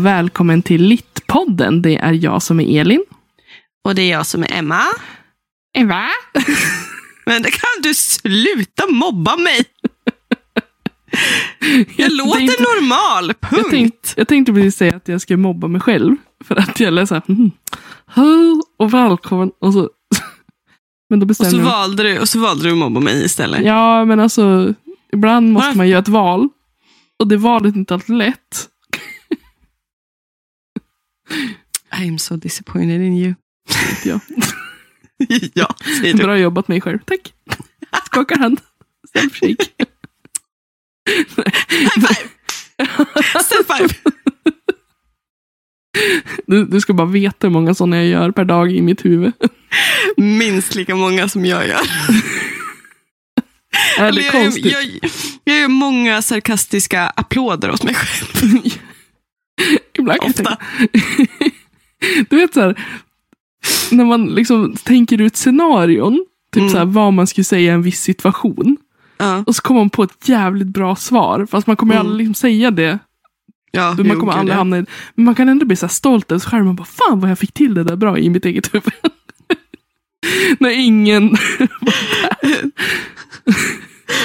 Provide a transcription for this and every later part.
Och välkommen till Littpodden. Det är jag som är Elin. Och det är jag som är Emma. Eva? Men det kan du sluta mobba mig. Jag låter tänkte- normal, punkt. Jag tänkte, jag tänkte precis säga att jag ska mobba mig själv. För att jag lät såhär, mm, hej och välkommen. Och så, men då och, så jag valde du, och så valde du att mobba mig istället. Ja, men alltså, ibland måste Va? man göra ett val. Och det valet är inte alltid lätt. I am so disappointed in you. Jag. ja, säger du. Bra jobbat mig själv. Tack. Skakar hand. Self-shake. Step five. Du, du ska bara veta hur många sådana jag gör per dag i mitt huvud. Minst lika många som jag gör. Är Eller det jag, konstigt? jag, jag gör många sarkastiska applåder åt mig själv. Ibland kan Ofta. Du vet så här, när man liksom tänker ut scenarion, typ Mm. så här, vad man skulle säga i en viss situation. Ja, Och så kommer man på ett jävligt bra svar. Fast man kommer Mm. aldrig liksom säga det. ja, man kommer aldrig hamna i, Men man kan ändå bli så stolt över sig själv. Man bara, fan vad jag fick till det där bra i mitt eget huvud. när ingen...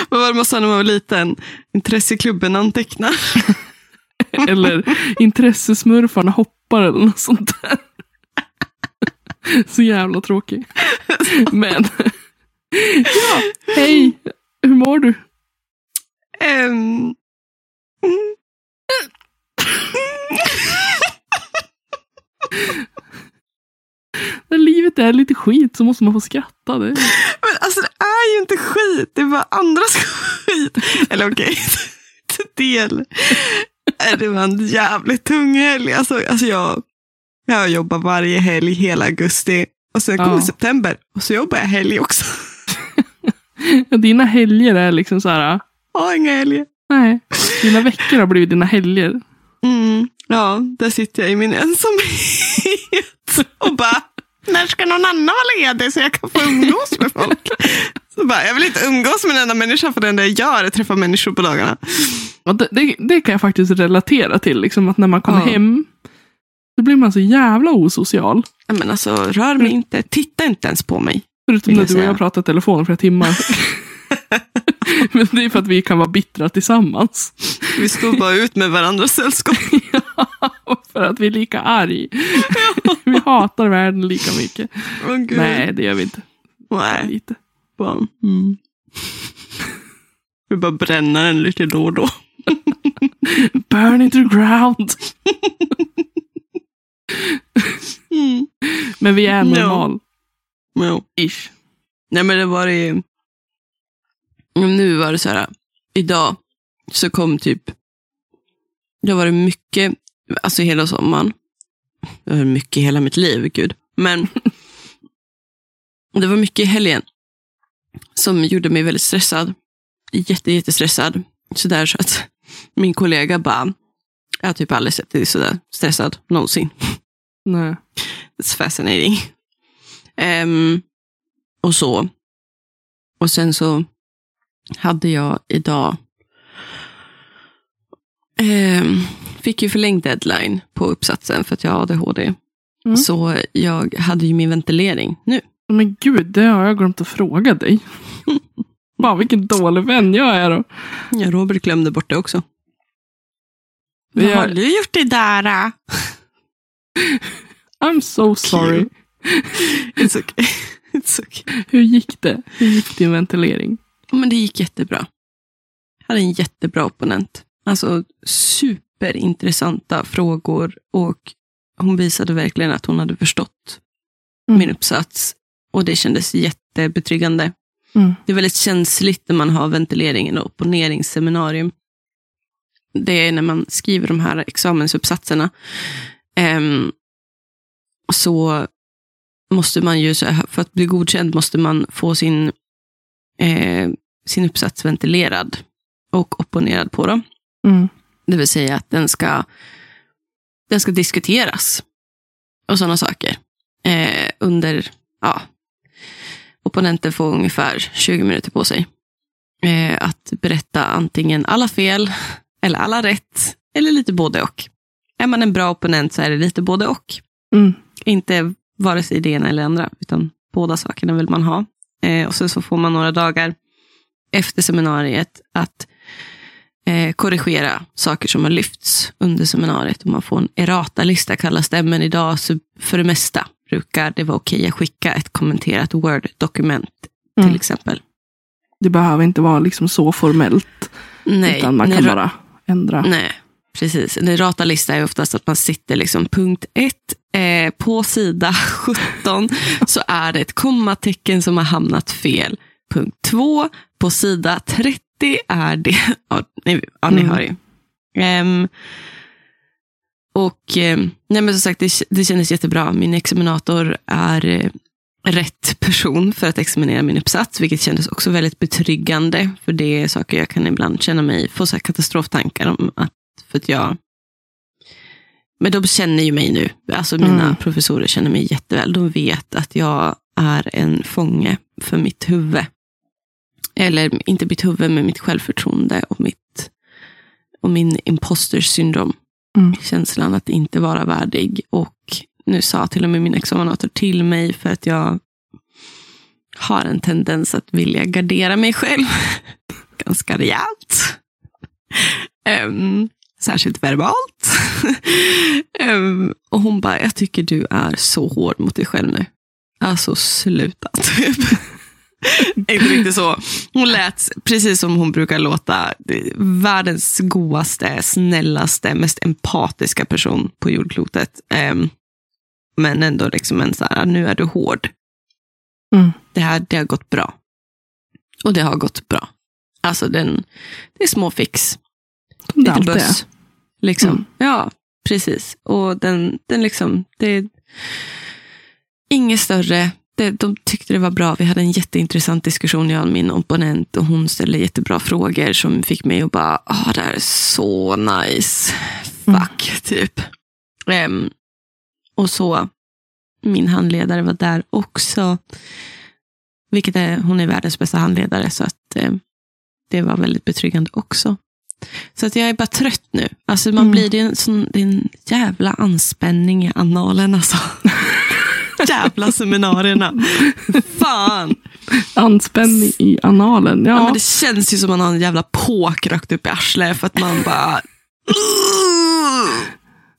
Vad var det man sa när man var liten? Intresseklubben antecknar. eller intressesmurfarna hoppar eller något sånt där. Så jävla tråkig. Men. ja, hej. Hur mår du? Ehm, mm. När livet är lite skit så måste man få skratta. Det. Men alltså det är ju inte skit, det är bara andras skit. Eller okej, till del. Det var en jävligt tung helg. Alltså, alltså jag, jag jobbar varje helg hela augusti. Och sen kommer Ja. september och så jobbar jag helg också. Ja, Dina helger är liksom så här. Har inga helger. Nej, dina veckor har blivit dina helger. Mm, ja, där sitter jag i min ensamhet och bara, när ska någon annan vara ledig så jag kan få umgås med folk? Så bara, jag vill inte umgås med en enda människa för det enda jag gör är att träffa människor på dagarna. Det, det, det kan jag faktiskt relatera till. Liksom, att när man kommer Ja. hem. Då blir man så jävla osocial. Ja, Men alltså, rör mig inte, titta inte ens på mig. Förutom när du och säga. jag pratar i telefon i flera timmar. Men det är för att vi kan vara bittra tillsammans. Vi står bara ut med varandras sällskap. Och för att vi är lika arg. vi hatar världen lika mycket. Gud. Nej, det gör vi inte. Nej. Lite. Bara, mm. Vi bara bränna den lite då och då. Burn it to the ground. Mm. Men vi är normal. Ja. Ish. Nej men det var det Nu var det så här. Idag så kom typ. Det var det mycket. Alltså hela sommaren. Det var mycket hela mitt liv. Gud. Men. det var mycket i helgen. Som gjorde mig väldigt stressad. Jätte, jättestressad. Sådär så att. Min kollega bara. Jag har typ aldrig sett dig sådär stressad någonsin. Nej. It's fascinating. Ehm, och så. Och sen så hade jag idag ehm, fick ju förlängd deadline på uppsatsen för att jag har ADHD. Mm. Så jag hade ju min ventilering nu. Men gud, det har jag glömt att fråga dig. Fan vilken dålig vän jag är då. Ja, Robert glömde bort det också. Vad har har- du gjort idag då? I'm so sorry. It's okay. It's okay. Hur gick det? Hur gick din ventilering? Ja, Men det gick jättebra. Jag hade en jättebra opponent. Alltså superintressanta frågor och hon visade verkligen att hon hade förstått Mm. min uppsats. Och det kändes jättebetryggande. Mm. Det är väldigt känsligt när man har ventileringen och opponeringsseminarium. Det är när man skriver de här examensuppsatserna. Ehm, så måste man ju, för att bli godkänd måste man få sin, eh, sin uppsats ventilerad och opponerad på dem. Mm. Det vill säga att den ska, den ska diskuteras och sådana saker. Eh, under, ja, opponenten får ungefär 20 minuter på sig. Eh, att berätta antingen alla fel, eller alla rätt, eller lite både och. är man en bra opponent så är det lite både och. Mm. Inte vare sig det ena eller det andra, utan båda sakerna vill man ha. Eh, och sen så får man några dagar efter seminariet att eh, korrigera saker som har lyfts under seminariet. Och man får en errata-lista kallas det, men idag för det mesta brukar det vara okej att skicka ett kommenterat Word-dokument Mm. till exempel. Det behöver inte vara liksom så formellt. Nej, utan man kan ra- bara ändra. Nej, precis. En errata-lista är oftast att man sitter liksom punkt 1 eh, på sida 17 så är det ett kommatecken som har hamnat fel. Punkt 2 på sida 30 är det, ja ni, ja, ni Mm. hör ju. Ehm, och ehm, nej men som sagt, det, det kändes jättebra. Min examinator är eh, rätt person för att examinera min uppsats, vilket kändes också väldigt betryggande. För det är saker jag kan ibland känna mig, få så katastroftankar om. Att, för att jag... Men de känner ju mig nu. Alltså mina Mm. professorer känner mig jätteväl. De vet att jag är en fånge för mitt huvud. Eller inte mitt huvud, men mitt självförtroende och, mitt, och min imposter syndrom. Mm. Känslan att inte vara värdig. Och nu sa till och med min examinator till mig för att jag har en tendens att vilja gardera mig själv. Ganska rejält. Um, särskilt verbalt. um, och hon bara, jag tycker du är så hård mot dig själv nu. Alltså sluta. Typ. Inte riktigt så. Hon lät precis som hon brukar låta. Världens godaste, snällaste, mest empatiska person på jordklotet. Em, men ändå liksom en så här, nu är du hård. Mm. Det här det har gått bra. Och det har gått bra. Alltså den, det är små fix. Som Lite är. buss. Liksom. Mm. Ja, precis. Och den, den liksom, det är inget större. Det, de tyckte det var bra. Vi hade en jätteintressant diskussion, jag och min opponent. Och hon ställde jättebra frågor som fick mig att bara, ah, det här är så nice. Fuck, typ. Ehm, och så, min handledare var där också. Vilket är, hon är världens bästa handledare. Så att eh, det var väldigt betryggande också. Så att jag är bara trött nu. Alltså man Mm. blir, det, är en sån, det är en jävla anspänning i analen alltså. jävla seminarierna. Fan. Anspänning i analen. Ja. Ja, men det känns ju som man har en jävla påk rakt upp i arslet för att man bara...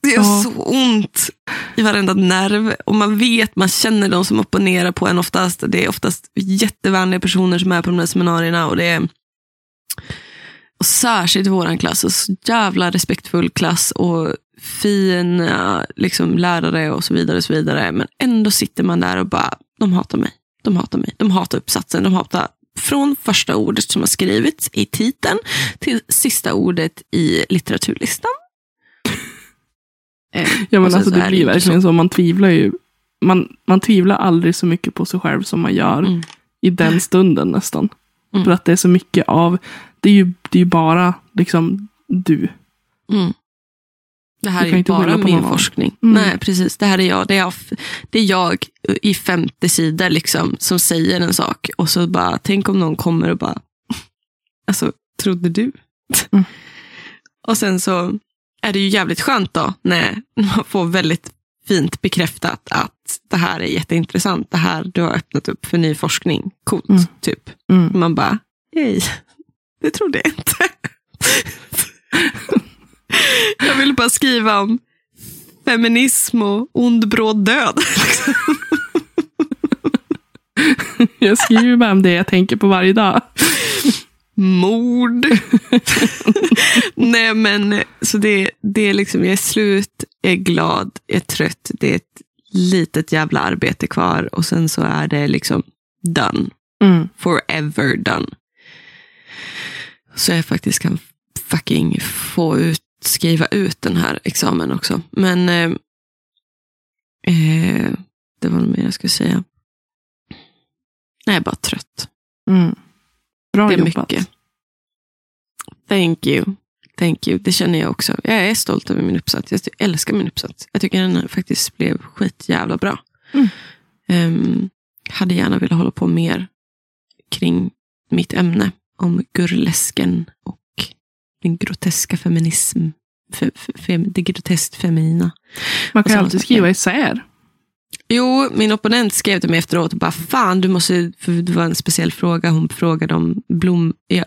Det gör Ja. så ont i varenda nerv. Och man vet, man känner de som opponerar på en oftast. Det är oftast jättevänliga personer som är på de här seminarierna. Och det är och särskilt våran klass. Så jävla respektfull klass och fina liksom, lärare och så vidare. och så vidare. Men ändå sitter man där och bara, de hatar mig. De hatar mig. De hatar uppsatsen. De hatar från första ordet som har skrivits i titeln till sista ordet i litteraturlistan. Eh, ja men alltså så det blir verkligen så. så. Man tvivlar ju. Man, man tvivlar aldrig så mycket på sig själv som man gör Mm. i den stunden nästan. Mm. För att det är så mycket av, det är ju, det är ju bara liksom du. Mm. Det här är bara min forskning. Mm. Nej, precis. Det här är jag. Det är jag, det är jag i femte sida liksom, som säger en sak. Och så bara, tänk om någon kommer och bara, alltså, trodde du? Mm. Och sen så är det ju jävligt skönt då, när man får väldigt fint bekräftat att det här är jätteintressant. Det här du har öppnat upp för ny forskning. Coolt, Mm. typ. Mm. Man bara, hej, det trodde jag inte. Jag ville bara skriva om feminism och ond bråd död. Jag skriver bara om det jag tänker på varje dag. Mord. Nej men, så det, det är liksom, jag är slut, jag är glad, jag är trött. Det är ett litet jävla arbete kvar och sen så är det liksom done. Mm. forever done. Så jag faktiskt kan fucking få ut, skriva ut den här examen också. Men eh, eh, det var något mer jag skulle säga. Nej, jag är bara trött. Mm. Bra det är jobbat. mycket. Thank you. Thank you. Det känner jag också. Jag är stolt över min uppsats. Jag älskar min uppsats. Jag tycker den faktiskt blev skitjävla bra. Mm. Ehm, hade gärna velat hålla på mer kring mitt ämne om gurlesken och den groteska feminism, fe, fe, det groteskt feminina. Man kan alltid skriva isär. Jo, min opponent skrev till mig efteråt och bara fan, du måste, för det var en speciell fråga. Hon frågade om blom, jag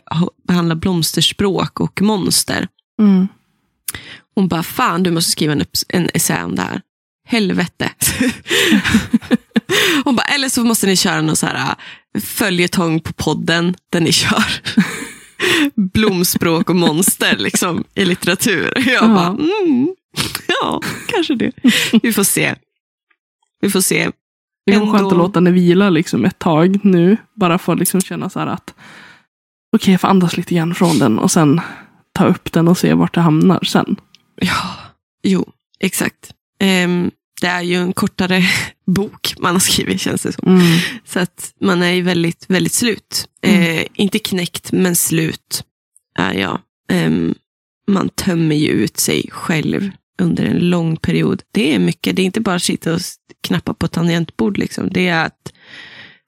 behandlar blomsterspråk och monster. Mm. Hon bara, fan du måste skriva en, en essä om det här. Helvete. Hon bara, eller så måste ni köra någon så här äh, följetong på podden där ni kör blomspråk och monster liksom, i litteratur. Jag Ja. bara, mm, ja, kanske det. Vi får se. Vi får se. Det är skönt att låta den vila liksom ett tag nu. Bara för att liksom känna så att okej, jag får andas lite grann från den och sen ta upp den och se vart det hamnar sen. Ja, jo, exakt. Ehm, det är ju en kortare bok man har skrivit, känns det som. Mm. Så att man är ju väldigt, väldigt slut. Mm. Eh, inte knäckt, men slut är jag. Ehm, man tömmer ju ut sig själv under en lång period. Det är mycket. Det är inte bara att sitta och knappa på tangentbord. Liksom. Det är att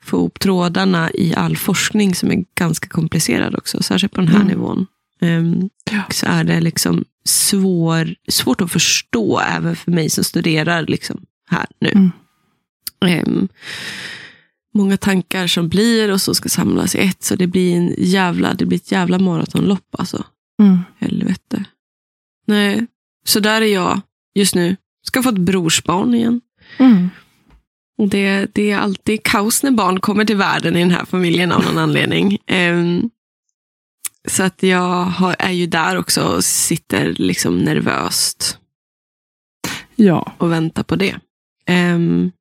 få ihop trådarna i all forskning som är ganska komplicerad också. Särskilt på den här Mm. nivån. Ehm, Ja. Så är det liksom svår, svårt att förstå även för mig som studerar liksom här nu. Mm. Många tankar som blir och så ska samlas i ett. Så det blir, en jävla, det blir ett jävla maratonlopp alltså. Mm. Helvete. Nej, så där är jag just nu. Ska få ett brorsbarn igen. Mm. Och det, det är alltid kaos när barn kommer till världen i den här familjen av någon anledning. Ehm, så att jag har, är ju där också och sitter liksom nervöst Ja. och väntar på det. Ehm,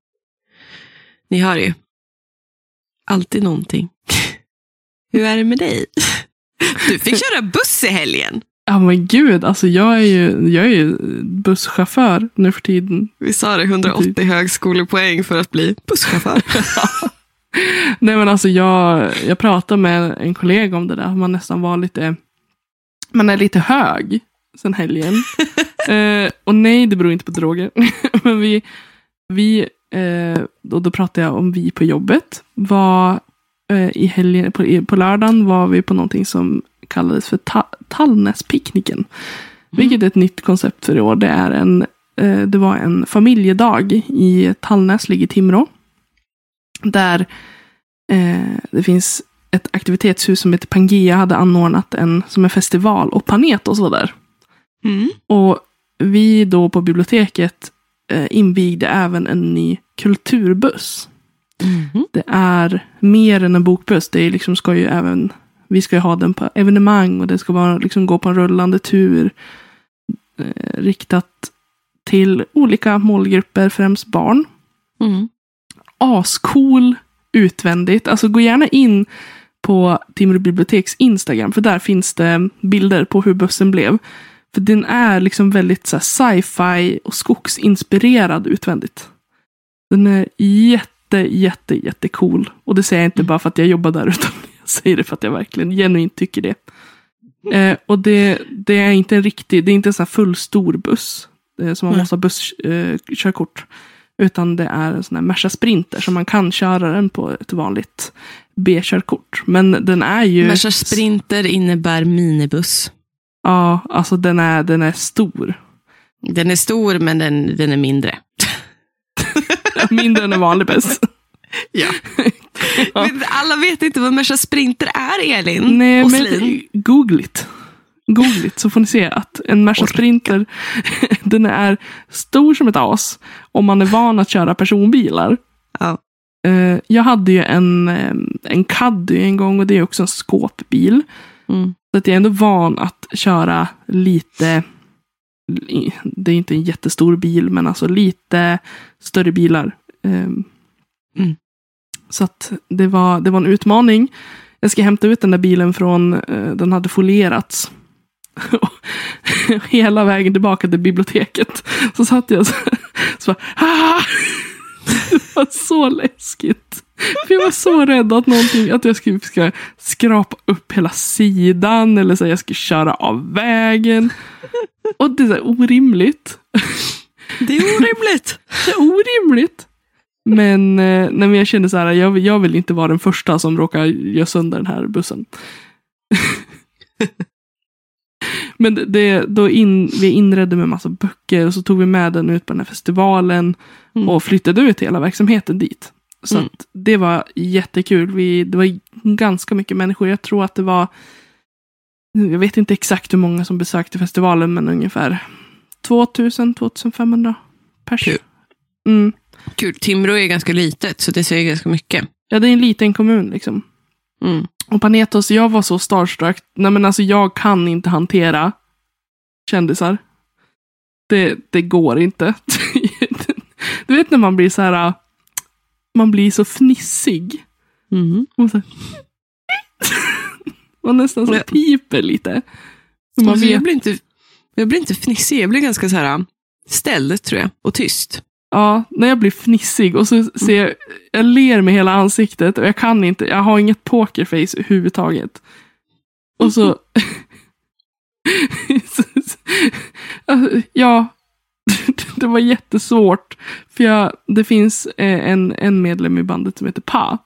ni hör ju. Alltid någonting. Hur är det med dig? Du fick köra buss i helgen. Ja men gud, alltså jag är ju, jag är ju busschaufför nu för tiden. Vi sa det, 180 högskolepoäng för att bli busschaufför. Nej men alltså jag, jag pratade med en kollega om det där. Man nästan var lite, man är lite hög sen helgen. eh, och nej, det beror inte på droger. men vi, vi eh, och då pratade jag om vi på jobbet. Var eh, i helgen, på, på lördagen var vi på någonting som kallades för ta, Tallnäspicknicken. Vilket är ett nytt koncept för i år. Det, är en, eh, det var en familjedag i Tallnäs, ligger i Timrå. Där eh, det finns ett aktivitetshus som heter Pangea hade anordnat en som en festival och Panetos var där. Mm. Och vi då på biblioteket invigde även en ny kulturbuss. Mhm. Det är mer än en bokbuss. Det är liksom, ska ju även, vi ska ju ha den på evenemang och det ska vara, liksom, gå på en rullande tur. Eh, riktat till olika målgrupper, främst barn. Mm. Ascool utvändigt. Alltså gå gärna in på Timrå biblioteks Instagram. För där finns det bilder på hur bussen blev. För den är liksom väldigt sci-fi och skogsinspirerad utvändigt. Den är jätte, jätte, jätte cool. Och det säger jag inte bara för att jag jobbar där. Utan jag säger det för att jag verkligen genuint tycker det. Eh, och det, det är inte en riktig, det är inte en sån här full stor buss. Eh, som man måste ha busskörkort. Eh. Utan det är en sån här Merca Sprinter. Så man kan köra den på ett vanligt B-körkort. Men den är ju... Merca Sprinter innebär minibuss. Ja, alltså den är, den är stor. Den är stor, men den, den är mindre. Mindre än en vanlig buss. Ja. Ja. Alla vet inte vad Merca Sprinter är, Elin. Nej, Åslin. men googligt. Googligt så får ni se att en Merca. Sprinter den är stor som ett as. Om man är van att köra personbilar. Ja. Eh, Jag hade ju en, eh, en Caddy en gång och det är också en skåpbil. Mm. Så att jag är ändå van att köra lite, det är inte en jättestor bil, men alltså lite större bilar. Ehm, Mm. Så att det var, det var en utmaning. Jag ska hämta ut den där bilen från, eh, den hade folierats. Hela vägen tillbaka till biblioteket. Så satt jag så, så bara! Det var så läskigt. För jag var så rädd att någonting, att jag skulle ska skrapa upp hela sidan eller så jag skulle köra av vägen. Och det är så orimligt. Det är orimligt. Det är orimligt. Men, eh, nej, men jag kände så här, jag, jag vill inte vara den första som råkar göra sönder den här bussen. Men det- då in, vi inredde med massa böcker och så tog vi med den ut på den här festivalen. Mm. Och flyttade ut hela verksamheten dit. Så Mm. det var jättekul. Vi, det var ganska mycket människor. Jag tror att det var, jag vet inte exakt hur många som besökte festivalen, men ungefär 2000-2500 pers. Kul. Mm. Kul. Timrå är ganska litet, så det säger ganska mycket. Ja, det är en liten kommun liksom. Mm. Och Panetos, jag var så starstruck. Nej men alltså jag kan inte hantera kändisar. Det, det går inte. du vet när man blir så här. Man blir så fnissig. Mm. Och så här, man nästan så piper lite. Och Man Alltså, jag, blir inte, jag blir inte fnissig, jag blir ganska så här ställd tror jag. Och tyst. Ja, när jag blir fnissig och så ser jag, jag ler med hela ansiktet och jag kan inte, jag har inget pokerface överhuvudtaget. Och så... Ja, det var jättesvårt. För jag, det finns eh, en, en medlem i bandet som heter Pa.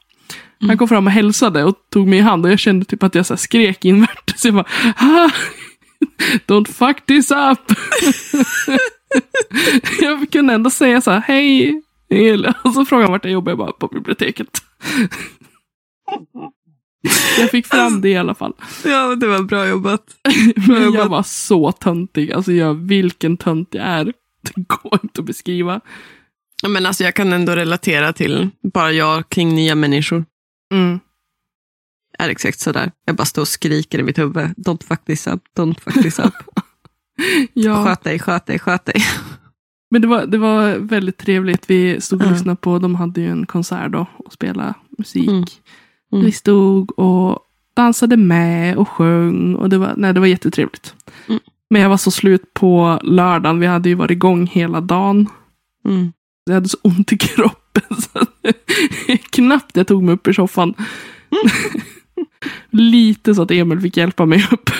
Han Mm. kom fram och hälsade och tog mig i hand och jag kände typ att jag så skrek invärtes. Jag bara, ah, don't fuck this up. Jag kunde ändå säga så här, hej. Och så frågade han vart jag jobbar, jag bara, på biblioteket. jag fick fram det i alla fall. Ja, det var bra jobbat. Jag jobbat. var så töntig. Alltså jag, vilken tönt jag är. Det går inte att beskriva. Men alltså, jag kan ändå relatera till bara jag kring nya människor. Mm. Är exakt sådär. Jag bara står och skriker i mitt huvud. Don't fuck this up, don't fuck this up. Ja, Sköt dig, sköt dig, sköt dig. men det var, det var väldigt trevligt. Vi stod och Ja. lyssnade på, de hade ju en konsert då och spelade musik. Mm. Mm. Vi stod och dansade med och sjöng. Och det var, nej, det var jättetrevligt. Mm. Men jag var så slut på lördagen. Vi hade ju varit igång hela dagen. Mm. Jag hade så ont i kroppen. Så knappt jag tog mig upp i soffan. Lite så att Emil fick hjälpa mig upp.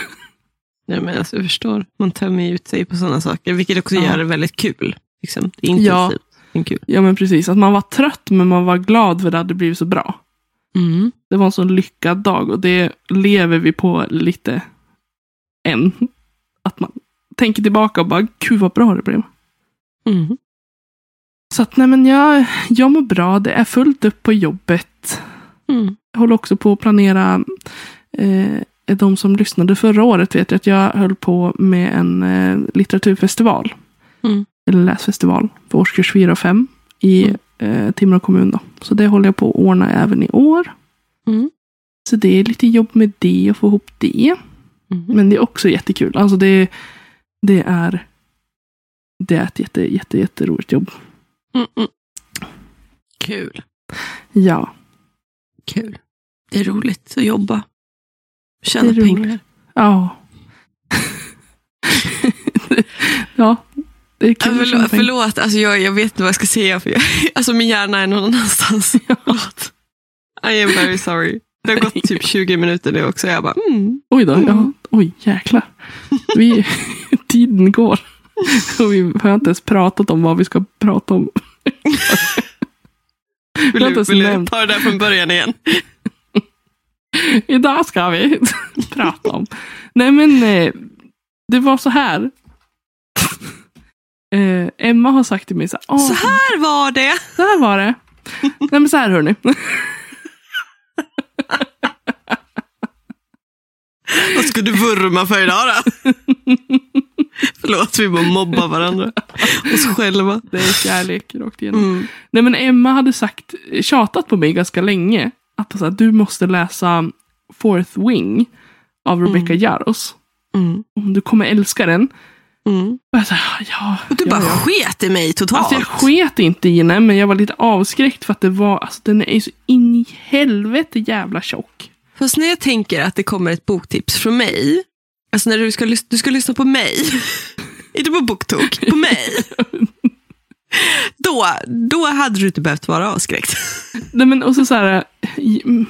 Ja, men alltså, jag förstår. Man tömmer ut sig på sådana saker, vilket också Ja. gör det väldigt kul. Liksom. Det är intensivt, Ja. kul. Ja men precis, att man var trött men man var glad för det hade blivit så bra. Mm. Det var en så lyckad dag och det lever vi på lite än. Att man tänker tillbaka och bara, gud vad bra det blev. Mm. Så att nej men jag, jag mår bra, det är fullt upp på jobbet. Mm. Jag håller också på att planera, eh, de som lyssnade förra året vet att jag höll på med en eh, litteraturfestival. Mm. Eller läsfestival för årskurs 4 och 5 i Mm. eh, Timrå kommun. Då. Så det håller jag på att ordna även i år. Mm. Så det är lite jobb med det och få ihop det. Mm. Men det är också jättekul. Alltså det, det är det är ett jätte, jätte, jätteroligt jobb. Mm. Mm. Kul. Ja, Kul. Det är roligt att jobba. Tjäna pengar. ja. ja, det är Ja, förlåt, förlåt. Alltså, jag, jag vet inte vad jag ska säga. För jag, alltså, min hjärna är någon annanstans. Förlåt. I am very sorry. Det har gått typ 20 minuter nu också. Jag bara, mm. Oj då, ja. Mm. Oj jäklar. Vi, tiden går. Och vi har inte ens pratat om vad vi ska prata om. Vill du, vill du ta det där från början igen? Idag ska vi prata om. Nej men eh, det var så här. Eh, Emma har sagt till mig så här. "Åh, Så här var det. Så här var det. Nej men så här hörni. Vad ska du vurma för idag då? Förlåt, vi bara mobbar varandra. Oss själva. Det är kärlek rakt igenom. Mm. Nej men Emma hade sagt, tjatat på mig ganska länge. Att här, du måste läsa Fourth Wing av Rebecca Mm. Yarros. Mm. Du kommer älska den. Mm. Och jag sa, ja, Och du ja, bara ja. sket i mig totalt. Alltså jag sket inte i den, men jag var lite avskräckt för att det var, alltså den är så in i helvete jävla tjock. Fast när jag tänker att det kommer ett boktips från mig, alltså när du ska, du ska lyssna på mig, inte på Boktok, på mig. Då, då hade du inte behövt vara avskräckt. Nej men och så så här. mm,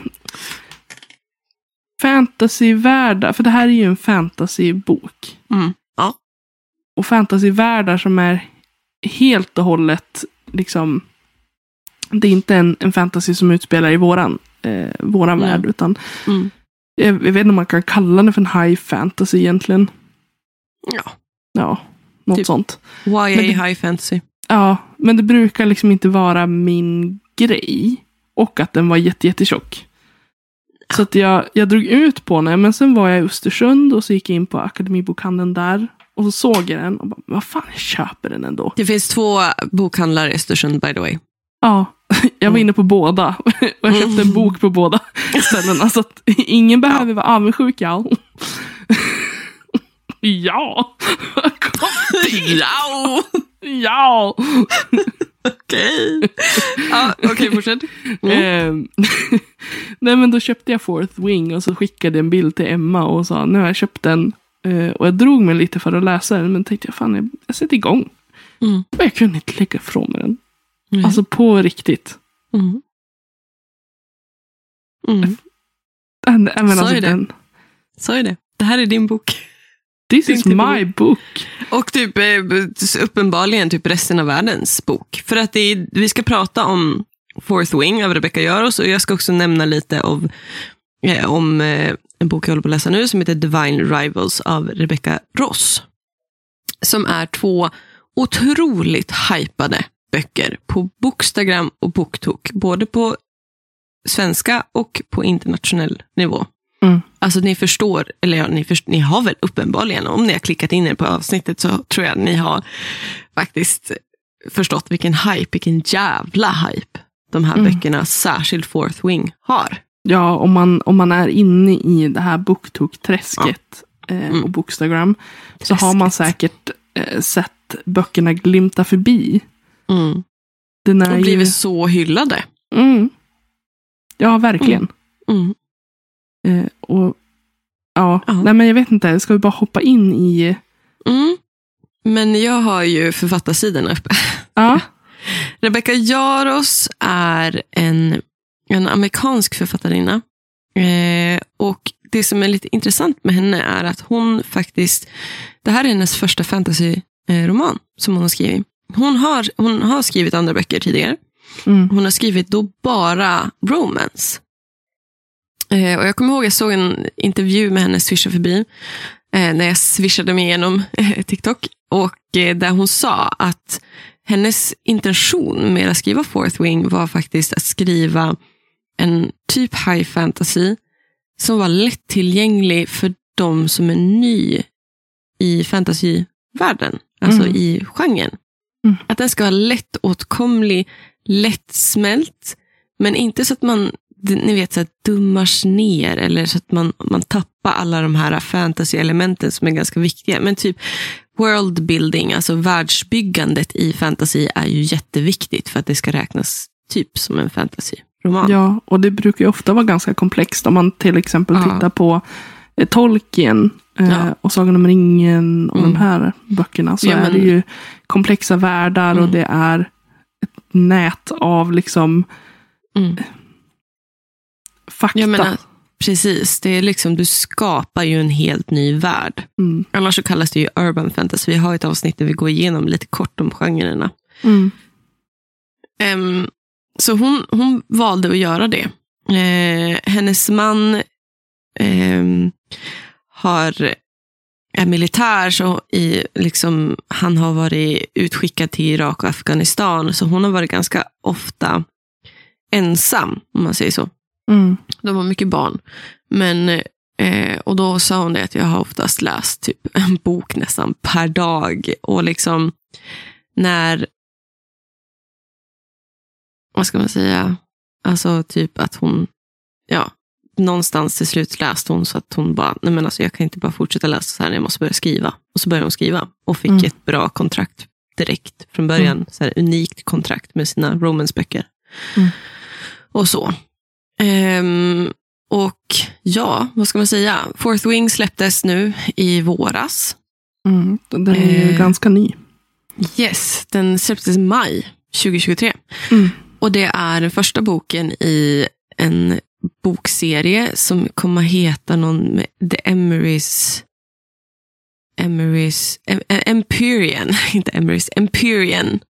Fantasyvärldar, för det här är ju en fantasybok. Mm. Ja. Och fantasyvärldar som är helt och hållet liksom. Det är inte en, en fantasy som utspelar i våran, eh, våran Mm. värld. Utan Mm. jag, jag vet inte om man kan kalla det för en high fantasy egentligen. Ja. Ja, något Typ. sånt. YA Men det- high fantasy. Ja, men det brukar liksom inte vara min grej. Och att den var jätte, jättetjock. Så att jag, jag drog ut på den, men sen var jag i Östersund och så gick jag in på Akademibokhandeln där. Och så såg jag den och bara, vad fan, jag köper den ändå. Det finns två bokhandlar i Östersund by the way. Ja, jag var Mm. inne på båda. Och jag köpte en bok på båda ställena. Så att ingen behöver vara avundsjuk, ja. Ja. Ja! Ja. Okej. Ja, Okej, fortsätt. Mm. Ehm, Nej men då köpte jag Fourth Wing och så skickade jag en bild till Emma och sa nu har jag köpt den. Eh, och jag drog mig lite för att läsa den men tänkte jag fan jag, jag sätter igång. Mm. Och jag kunde inte lägga ifrån mig den. Mm. Alltså på riktigt. Mm. Mm. Den, jag menar, Sa alltså, ju det. den, Sa ju det. Det här är din bok. This is my book. Och typ eh, uppenbarligen typ resten av världens bok. För att är, vi ska prata om Fourth Wing av Rebecca Göros och jag ska också nämna lite av, eh, om eh, en bok jag håller på att läsa nu som heter Divine Rivals av Rebecca Ross. Som är två otroligt hypade böcker på Bookstagram och Booktok. Både på svenska och på internationell nivå. Mm. Alltså ni förstår, eller ja, ni, först, ni har väl uppenbarligen, om ni har klickat in er på avsnittet så tror jag ni har faktiskt förstått vilken hype, vilken jävla hype de här Mm. böckerna, särskilt Fourth Wing, har. Ja, om man, om man är inne i det här booktok-träsket eh, Mm. och Bookstagram så har man säkert eh, sett böckerna glimta förbi. Mm. Den är ju... blivit så hyllade. Mm. Ja, verkligen. Mm. Eh, och, ja, Ja. nej men jag vet inte. Ska vi bara hoppa in i... Mm. Men jag har ju författarsidan uppe. Ja, Rebecca Jaros är en, en amerikansk författarinna. Eh, och det som är lite intressant med henne är att hon faktiskt, det här är hennes första fantasyroman som hon har skrivit. Hon har, hon har skrivit andra böcker tidigare. mm. Hon har skrivit då bara romance. Eh, och jag kommer ihåg jag såg en intervju med henne swisha förbi. Eh, när jag swishade mig igenom eh, TikTok. Och eh, där hon sa att hennes intention med att skriva Fourth Wing var faktiskt att skriva en typ high fantasy som var lättillgänglig för de som är ny i fantasyvärlden, alltså Mm. i genren. Mm. Att den ska vara lättåtkomlig, lättsmält, men inte så att man ni vet, så att dummars ner eller så att man, man tappar alla de här fantasy-elementen som är ganska viktiga. Men typ world building, alltså världsbyggandet i fantasy är ju jätteviktigt för att det ska räknas typ som en fantasy-roman. ja, och det brukar ju ofta vara ganska komplext. Om man till exempel Ja. tittar på eh, Tolkien eh, Ja. och Sagan om ringen och Mm. de här böckerna. Så Ja, är men- det ju komplexa världar Mm. och det är ett nät av liksom Mm. Fakta. Menar, precis, det är liksom, du skapar ju en helt ny värld. mm. Annars så kallas det ju urban fantasy. Vi har ett avsnitt där vi går igenom lite kort om genrerna. Mm. Ehm, så hon, hon valde att göra det. Eh, hennes man ehm, har, är militär, så i, liksom, han har varit utskickad till Irak och Afghanistan. Så hon har varit ganska ofta ensam, om man säger så. Mm. De har mycket barn. Men, eh, och då sa hon det att jag har oftast läst typ en bok nästan per dag. Och liksom när, vad ska man säga, alltså typ att hon, ja, någonstans till slut läste hon så att hon bara, nej men alltså jag kan inte bara fortsätta läsa så här, jag måste börja skriva. Och så började hon skriva och fick Mm. ett bra kontrakt direkt från början. Så här, unikt kontrakt med sina romansböcker. Mm. Och så. Ehm, och ja, vad ska man säga? Fourth Wing släpptes nu i våras. Mm. Den är ju Eh. ganska ny. Yes, den släpptes i maj 2023. Mm. Och det är den första boken i en bokserie som kommer att heta någon med The Emerys Emerys em, em- Empyrean, inte Emerys, Empyrean.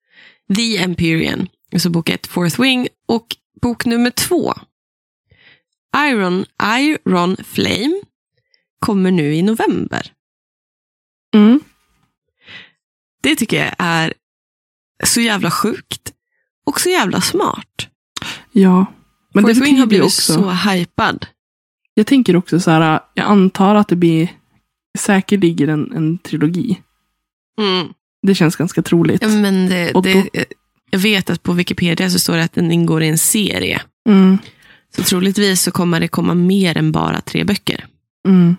The Empyrean. Alltså bok ett, Fourth Wing. Och bok nummer två, Iron, Iron Flame, kommer nu i november. Mm. Det tycker jag är så jävla sjukt. Och så jävla smart. Ja. Men det Fourth Wing har blivit också... så hypad. Jag tänker också så här, jag antar att det blir säkerligen en, en trilogi. Mm. Det känns ganska troligt. Ja, men det, då- det, jag vet att på Wikipedia så står det att den ingår i en serie. Mm, Så troligtvis så kommer det komma mer än bara tre böcker. mm.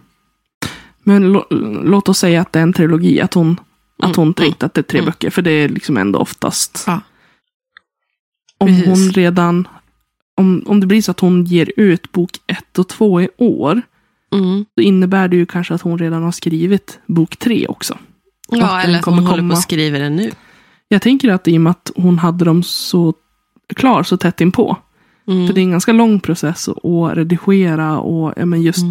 Men lå, låt oss säga att det är en trilogi, att hon, att Mm, hon tänkte att det är tre mm. böcker, för det är liksom ändå oftast. Ja. Om Precis. hon redan, om, om det blir så att hon ger ut bok ett och två i år, Mm. så innebär det ju kanske att hon redan har skrivit bok tre också. Ja, den eller att hon håller på och skriver den nu. Jag tänker att i och med att hon hade dem så klar så tätt inpå, Mm. För det är en ganska lång process att redigera och ja, men just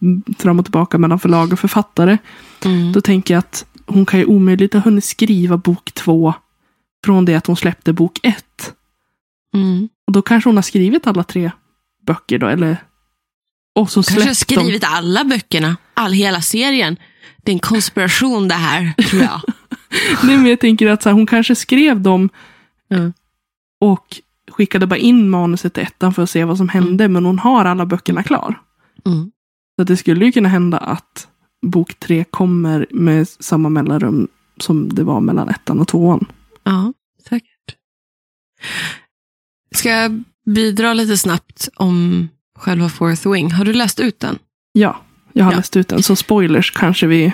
Mm. fram och tillbaka mellan förlag och författare. Mm. Då tänker jag att hon kan ju omöjligt ha hunnit skriva bok två från det att hon släppte bok ett. Mm. Och då kanske hon har skrivit alla tre böcker då, eller? Och så Kanske har släppt dem. skrivit alla böckerna, all hela serien. Det är en konspiration det här, tror jag. Nej, men jag tänker att så här, hon kanske skrev dem Mm. och skickade bara in manuset till ettan för att se vad som hände, men hon har alla böckerna klar. Mm. Så att det skulle ju kunna hända att bok tre kommer med samma mellanrum som det var mellan ettan och tvåan. Ja, säkert. Ska jag bidra lite snabbt om själva Fourth Wing? Har du läst ut den? Ja, jag har Ja. läst ut den, så spoilers kanske vi...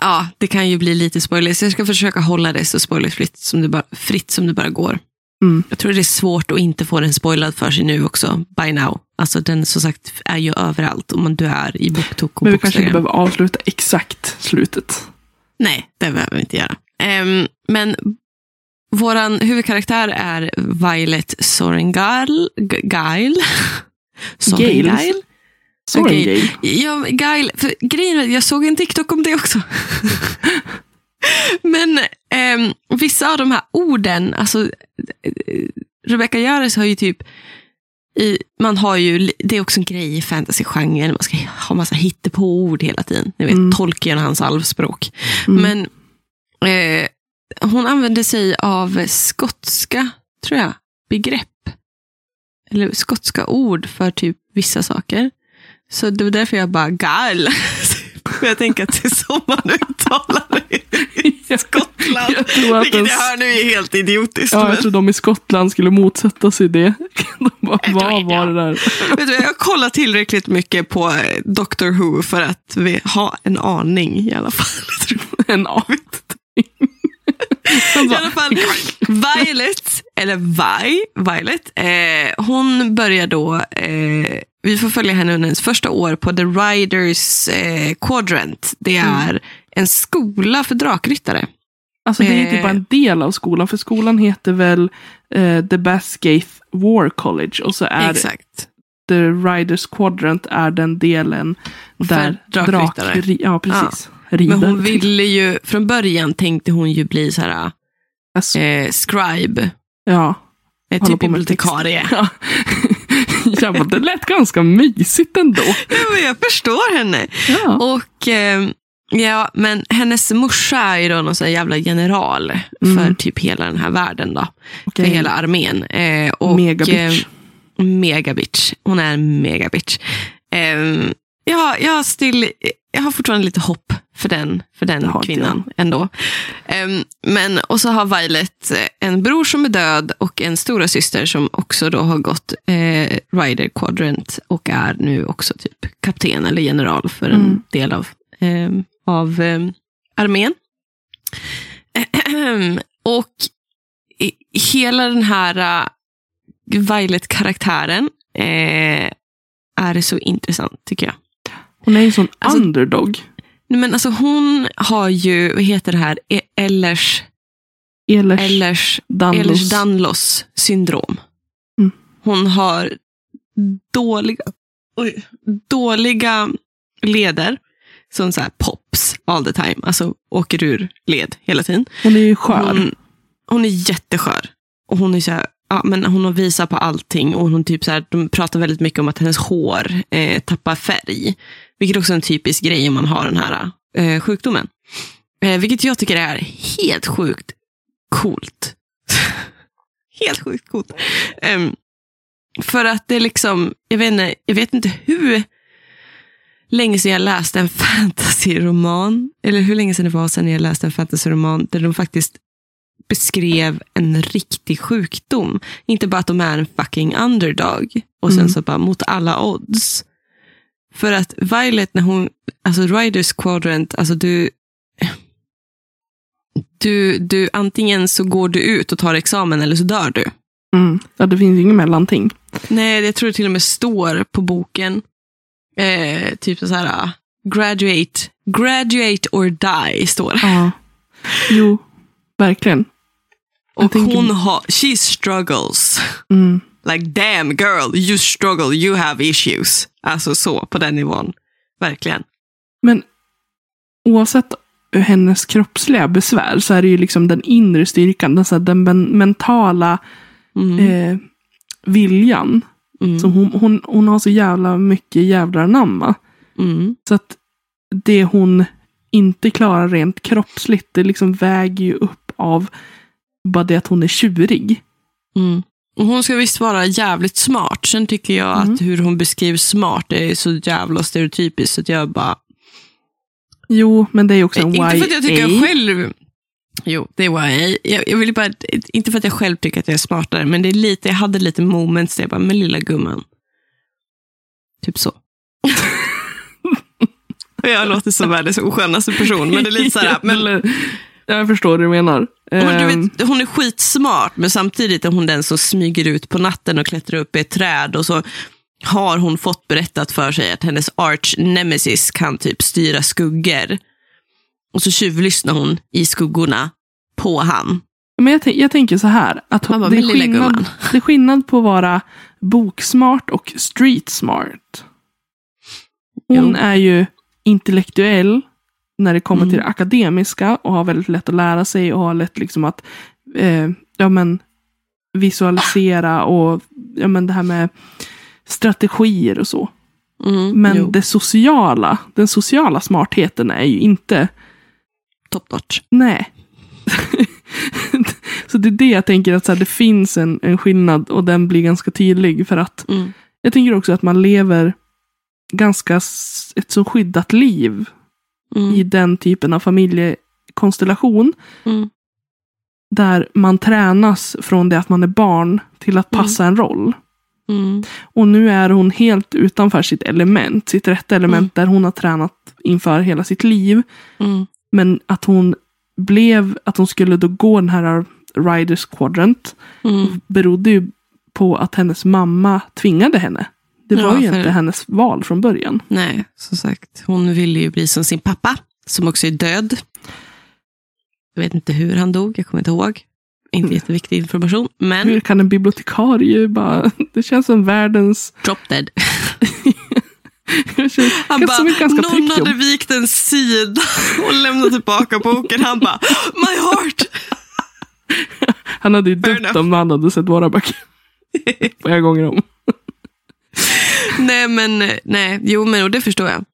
Ja, det kan ju bli lite spoilers. Jag ska försöka hålla det så spoilerfritt som det bara, fritt som det bara går. Mm. Jag tror det är svårt att inte få den spoilad för sig nu också, by now. Alltså den som sagt är ju överallt om man du är i BookTok och Men vi kanske inte behöver avsluta exakt slutet. Nej, det behöver vi inte göra. Ehm, men våran huvudkaraktär är Violet Sorrengail. G- Gail. Sorrengail. Sorengale. Ja, Gail. För grejen jag såg en TikTok om det också. men ehm, vissa av de här orden, alltså eh, Rebecca Yares har ju typ i, man har ju, det är också en grej i fantasygenren, man ska ha massa hittepå-ord hela tiden. Ni vet, Mm. Tolkien och hans alvspråk. Mm. Men eh, hon använde sig av skotska, tror jag, begrepp. Eller skotska ord för typ vissa saker. Så det var därför jag bara gal. För jag tänker att det är så man uttalar det i Skottland. Jag tror att Vilket jag hör nu är helt idiotiskt. Ja, men- jag tror de i Skottland skulle motsätta sig det. De bara, vad var det där? Vet du, jag har kollat tillräckligt mycket på eh, Doctor Who för att vi ha en aning i alla fall. En avigt. I alla fall, Violet, eller Vi, Violet, eh, hon börjar då, eh, vi får följa henne under hennes första år på The Riders eh, Quadrant. Det är en skola för drakryttare. Alltså det är typ Eh. bara en del av skolan, för skolan heter väl eh, The Basgaith War College och så är Exakt. The Riders Quadrant är den delen där drakryttare. drak- Ja, precis. Men Rider. hon ville ju, från början tänkte hon ju bli så här, Alltså, eh, scribe, ja. eh, typ bibliotekarie. Ja. Ja, men det lät ganska mysigt ändå. Ja, men jag förstår henne. Ja. Och eh, ja, men hennes morsa är ju då någon sån jävla general Mm. för typ hela den här världen då. Okej. För hela armén. Eh, och, Megabitch. Eh, megabitch. Hon är en megabitch. Eh, ja, jag, har still, jag har fortfarande lite hopp för den, för Det den kvinnan ändå. Eh, men, och så har Violet eh, en bror som är död och en stora syster som också då har gått eh, Rider Quadrant och är nu också typ kapten eller general för en Mm. del av, eh, av eh, armén. och i- hela den här uh, Violet-karaktären eh, är så intressant tycker jag. Hon är en sån Alltså- underdog. Nej, Men alltså hon har ju, vad heter det här, E- Ehlers, Ehlers, Ehlers, Danlos. Ehlers Danlos syndrom. Mm. Hon har dåliga, oj, dåliga leder som så här pops all the time. Alltså åker ur led hela tiden. Hon är ju skör. Hon, hon är jätteskör. Och hon är så här, ja, men hon har visat på allting och hon typ så här, de pratar väldigt mycket om att hennes hår eh, tappar färg. Vilket också är en typisk grej om man har den här eh, sjukdomen. Eh, vilket jag tycker är helt sjukt coolt. helt sjukt coolt. Ehm, för att det är liksom, jag vet, inte, jag vet inte hur länge sedan jag läste en fantasyroman, eller hur länge sedan det var sedan jag läste en fantasyroman där de faktiskt beskrev en riktig sjukdom. Inte bara att de är en fucking underdog och sen Mm. så bara mot alla odds. För att Violet, när hon, alltså Riders Quadrant, alltså du, du, du, antingen så går du ut och tar examen eller så dör du. Mm. Ja, det finns ju inget mellanting. Nej, jag tror det till och med står på boken. Eh, typ så här, ah, graduate, graduate or die, står det. Ja. Jo, verkligen. jag Och tänker- hon har, she struggles. Mm. Like damn girl, you struggle, you have issues. Alltså så, på den nivån. Verkligen. Men oavsett hennes kroppsliga besvär så är det ju liksom den inre styrkan, den, så här, den men, mentala Mm. eh, viljan. Mm. Som hon, hon, hon har så jävla mycket jävlar anamma. Mm. Så att det hon inte klarar rent kroppsligt, det liksom väger ju upp av bara det att hon är tjurig. Mm. Hon ska visst vara jävligt smart. Sen tycker jag Mm. att hur hon beskriver smart är så jävla stereotypiskt. Så att jag bara... Jo, men det är också en Inte för att jag tycker YA. jag själv... Jo, det var jag. jag. Vill bara, inte för att jag själv tycker att jag är smartare, men det är lite, jag hade lite moments där jag bara, men lilla gumman. Typ så. Jag låter som världens oskönaste person, men det är lite så här, men, jag förstår vad du menar. men du Ehm, vet, hon är skitsmart, men samtidigt är hon den som smyger ut på natten och klättrar upp i ett träd och så har hon fått berättat för sig att hennes arch nemesis kan typ styra skuggor. Och så tjuvlyssnar hon i skuggorna på han. Men jag, jag tänker så här. Att Man bara, det, är skillnad, det är skillnad på att vara boksmart och street smart. Hon Jo. är ju intellektuell när det kommer Mm. till det akademiska och har väldigt lätt att lära sig och har lätt liksom att eh, ja, men, visualisera och ja, men, det här med strategier och så. Mm, Men jo, det sociala, den sociala smartheten är ju inte top notch. Nej. så det är det jag tänker att så här, det finns en, en skillnad och den blir ganska tydlig för att Mm. jag tänker också att man lever ganska ett så skyddat liv Mm. i den typen av familjekonstellation Mm. där man tränas från det att man är barn till att passa en roll. Mm. Och nu är hon helt utanför sitt element, sitt rätta element där hon har tränat inför hela sitt liv. Mm. Men att hon blev, att hon skulle då gå den här Riders Quadrant Mm. berodde ju på att hennes mamma tvingade henne. Det Ja, var ju för- inte hennes val från början. Nej, som sagt. Hon ville ju bli som sin pappa, som också är död. Jag vet inte hur han dog, jag kommer inte ihåg. Inte jätteviktig information, men Hur kan en bibliotekarie bara... Det känns som världens... drop dead. Känns Han bara, någon hade jobb. vikt en sida och lämnat tillbaka boken. Han bara, my heart. Han hade ju Fair dött enough. om han hade sett våra böcker flera gånger om. nej, men nej, jo, men och det förstår jag.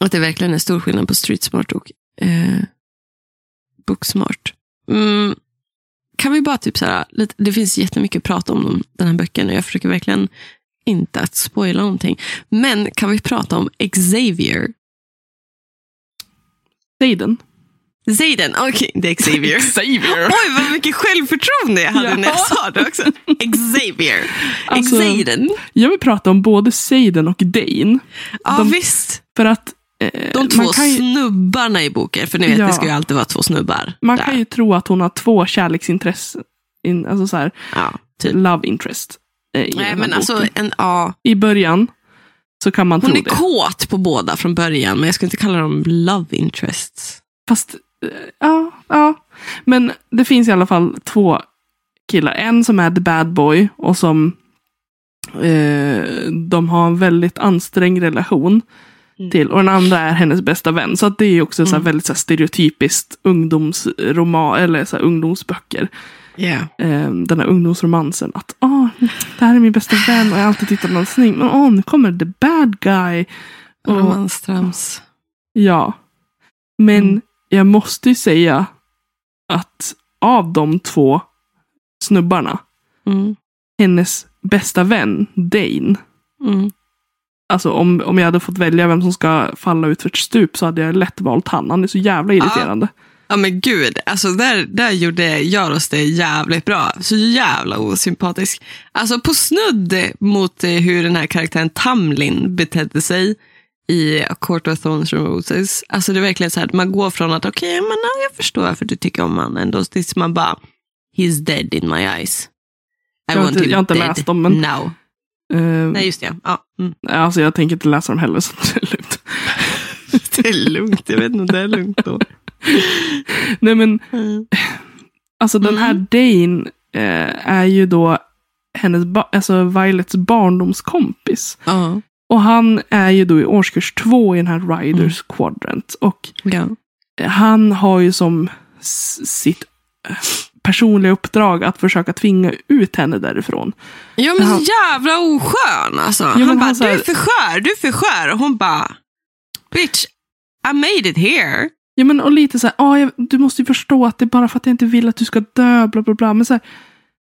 Att det verkligen är stor skillnad på street smart och eh, booksmart. Mm. Kan vi bara typ så här, lite, det finns jättemycket prat om dem, den här böcken och jag försöker verkligen inte att spoila någonting. Men kan vi prata om Xavier? Säg den. Zayden, okej, det är Xavier. Xavier. Oj, vad mycket självförtroende jag hade när jag Ja. sa det också. Xavier. Alltså, Xaden. Jag vill prata om både Seiden och Dane. Ja, de- visst. För att eh, De två kan ju, snubbarna i boken, för ni vet, Ja. det ska ju alltid vara två snubbar. man där. kan ju tro att hon har två kärleksintressen. In, alltså så här, Ja, typ. love interest. eh, I, Nej, men alltså, en, ja. I början så kan man Hon tro är det. kåt på båda från början, men jag ska inte kalla dem love interests. Fast, ja, ja. Men det finns i alla fall två killar. En som är the bad boy och som eh, de har en väldigt ansträngd relation Mm. till. Och den andra är hennes bästa vän. Så att det är också så Mm. väldigt så stereotypiskt ungdomsroman, eller så ungdomsböcker. Yeah. Eh, den här ungdomsromansen. Att åh, det här är min bästa vän och jag har alltid tyckt att han är snygg. Men åh, nu kommer the bad guy. Romanstrams. ja. Men Mm. Jag måste ju säga att av de två snubbarna, Mm. hennes bästa vän, Dane. Mm. Alltså om, om jag hade fått välja vem som ska falla ut för ett stup så hade jag lätt valt han. Han är så jävla irriterande. Ja men gud, alltså där, där gjorde Jaros det jävligt bra. Så jävla osympatisk. Alltså på snudd mot eh, hur den här karaktären Tamlin betedde sig i A Court of Thorns and Roses. Alltså det är verkligen så här, man går från att okej, men ja, jag förstår varför du tycker om honom ändå, tills man bara, he's dead in my eyes. I Jag har want him jag har inte dead läst dem, men- now. Eh, Nej, just det. Ja. Mm. Alltså jag tänker inte läsa dem heller så det är lugnt. Det är lugnt, jag vet inte om det är lugnt då. Nej men Mm. alltså den här Dane eh, är ju då hennes alltså Violets barndomskompis. Ja. Och han är ju då i årskurs två i den här Riders Quadrant. Och ja. han har ju som sitt eh, personliga uppdrag att försöka tvinga ut henne därifrån. Ja men Han- jävla oskön alltså. men han bara, han så du här- är för skör, du är för skör. Och hon bara, bitch, I made it here. Ja men och lite så här, ah, jag, du måste ju förstå att det är bara för att jag inte vill att du ska dö, bla bla bla. Men så här,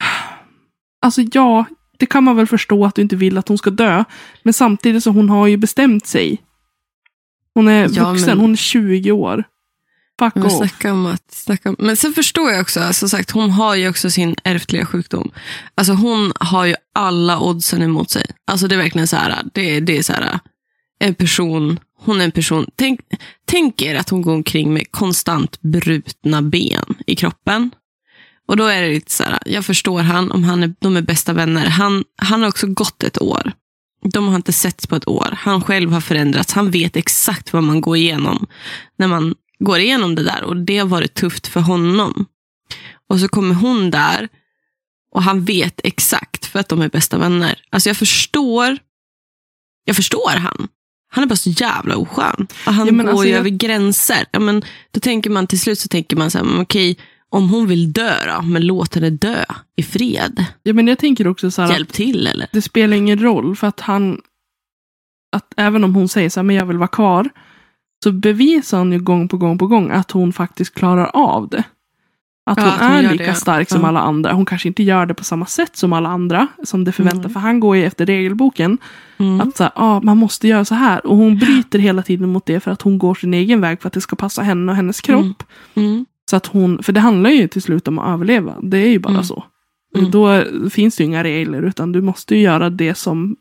alltså ja, det kan man väl förstå att du inte vill att hon ska dö. Men samtidigt så hon har ju bestämt sig. Hon är Ja, vuxen, men- hon är 20 år. Fuck Men, snacka om att, snacka om, men sen förstår jag också, som sagt, hon har ju också sin ärftliga sjukdom. Alltså hon har ju alla oddsen emot sig. Alltså det är verkligen så här, det, det är så här, en person, hon är en person, tänk, tänk er att hon går omkring med konstant brutna ben i kroppen. Och då är det lite så här, jag förstår han, om han är, de är bästa vänner. Han, han har också gått ett år. De har inte setts på ett år. Han själv har förändrats. Han vet exakt vad man går igenom när man går igenom det där. Och det har varit tufft för honom. Och så kommer hon där och han vet exakt för att de är bästa vänner. Alltså jag förstår. Jag förstår han. Han är bara så jävla oskön. Och han Ja, går alltså ju jag- över gränser. Ja, men då tänker man till slut så tänker man så här, okej, om hon vill dö då, men låt henne dö i fred. Ja, men jag tänker också så här, att Hjälp till eller? det spelar ingen roll för att han, att även om hon säger så här, men jag vill vara kvar, så bevisar han ju gång på gång på gång att hon faktiskt klarar av det. Att Ja, hon att hon är lika det. stark som Ja. alla andra. Hon kanske inte gör det på samma sätt som alla andra, som det förväntar. Mm. För han går ju efter regelboken. Mm. Att så här, ah, man måste göra så här. Och hon bryter hela tiden mot det för att hon går sin egen väg för att det ska passa henne och hennes kropp. Mm. Så att hon, för det handlar ju till slut om att överleva. Det är ju bara Mm. så. Mm. Då finns det ju inga regler utan du måste ju göra det som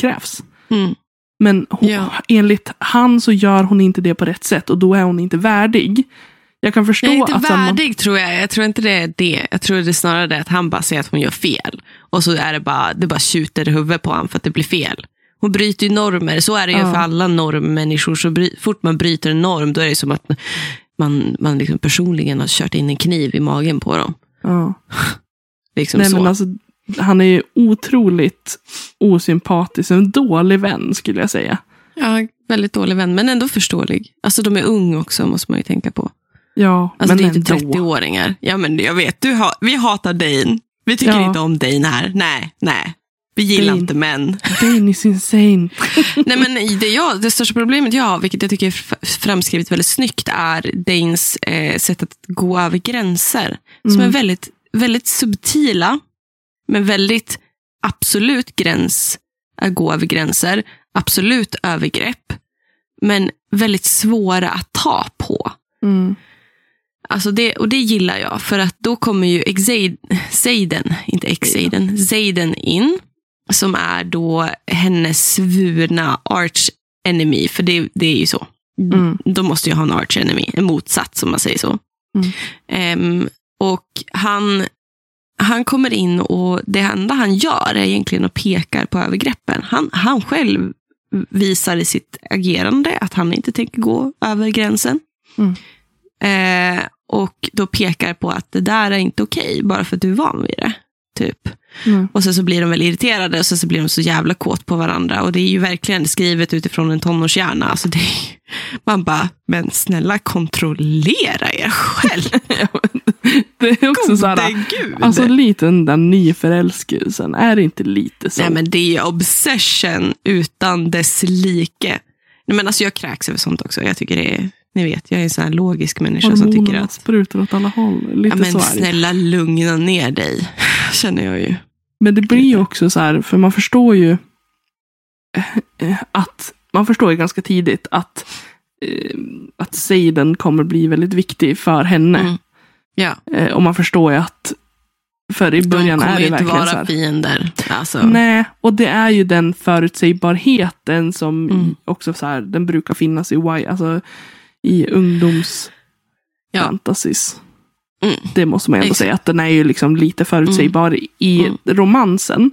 krävs. Mm. Men hon, Ja. enligt han så gör hon inte det på rätt sätt och då är hon inte värdig. Jag kan förstå Jag är inte att... här, man- värdig tror jag. Jag tror inte det är det. Jag tror det är snarare det att han bara säger att hon gör fel. Och så är det bara, det bara tjuter i huvudet på honom för att det blir fel. Hon bryter ju normer. Så är det ju Ja. för alla normmänniskor. Så bry, fort man bryter en norm, då är det som att man, man liksom personligen har kört in en kniv i magen på dem. ja. Liksom Nej, så. men alltså, han är ju otroligt osympatisk. En dålig vän skulle jag säga. ja, väldigt dålig vän, men ändå förståelig. Alltså de är unga också, måste man ju tänka på. Ja, Alltså men det är inte ändå. 30-åringar. Ja, men jag vet, du ha, vi hatar Dane. Vi tycker Ja. inte om Dane här. Nej, nej. Vi gillar Dane. inte män. Dane is insane. Nej, men det, jag, det största problemet jag har, vilket jag tycker är framskrivet väldigt snyggt, är Danes eh, sätt att gå över gränser. Som Mm. är väldigt, väldigt subtila, men väldigt absolut gräns att gå över gränser. Absolut övergrepp, men väldigt svåra att ta på. Mm. Alltså det, och det gillar jag, för att då kommer ju Zaiden, inte Exaiden, Zaiden in. Som är då hennes svurna arch enemy, för det, det är ju så. Mm. De måste ju ha en arch enemy, en motsats om man säger så. Mm. Ehm, och han, han kommer in och det enda han gör är egentligen att peka på övergreppen. Han, han själv visar i sitt agerande att han inte tänker gå över gränsen. Mm. Eh, och då pekar på att det där är inte okej, bara för att du är van vid det. Typ. Mm. Och sen så blir de väl irriterade och sen så blir de så jävla kåt på varandra. Och det är ju verkligen skrivet utifrån en tonårshjärna. Alltså det är, man bara, men snälla kontrollera er själv. Det är också så här, Gode gud. alltså lite den där nyförälskelsen. Är det inte lite så? Nej men det är obsession utan dess like. Nej, men alltså jag kräks över sånt också. Jag tycker det är, Ni vet, jag är en sån här logisk människa som tycker Hormonerna att sprutar åt alla håll. Lite ja, men så snälla lugna ner dig, känner jag ju. Men det blir ju också så här, för man förstår ju eh, att man förstår ju ganska tidigt att, eh, att Seiden kommer bli väldigt viktig för henne. Mm. Ja, Eh, och man förstår ju att för i början de är det verkligen så vara här. fiender. Alltså. Nej, och det är ju den förutsägbarheten som Mm. också så här, den brukar finnas i, y, alltså, i ungdoms Ja. Mm. Det måste man ändå Exakt. säga, att den är ju liksom lite förutsägbar i Mm. romansen.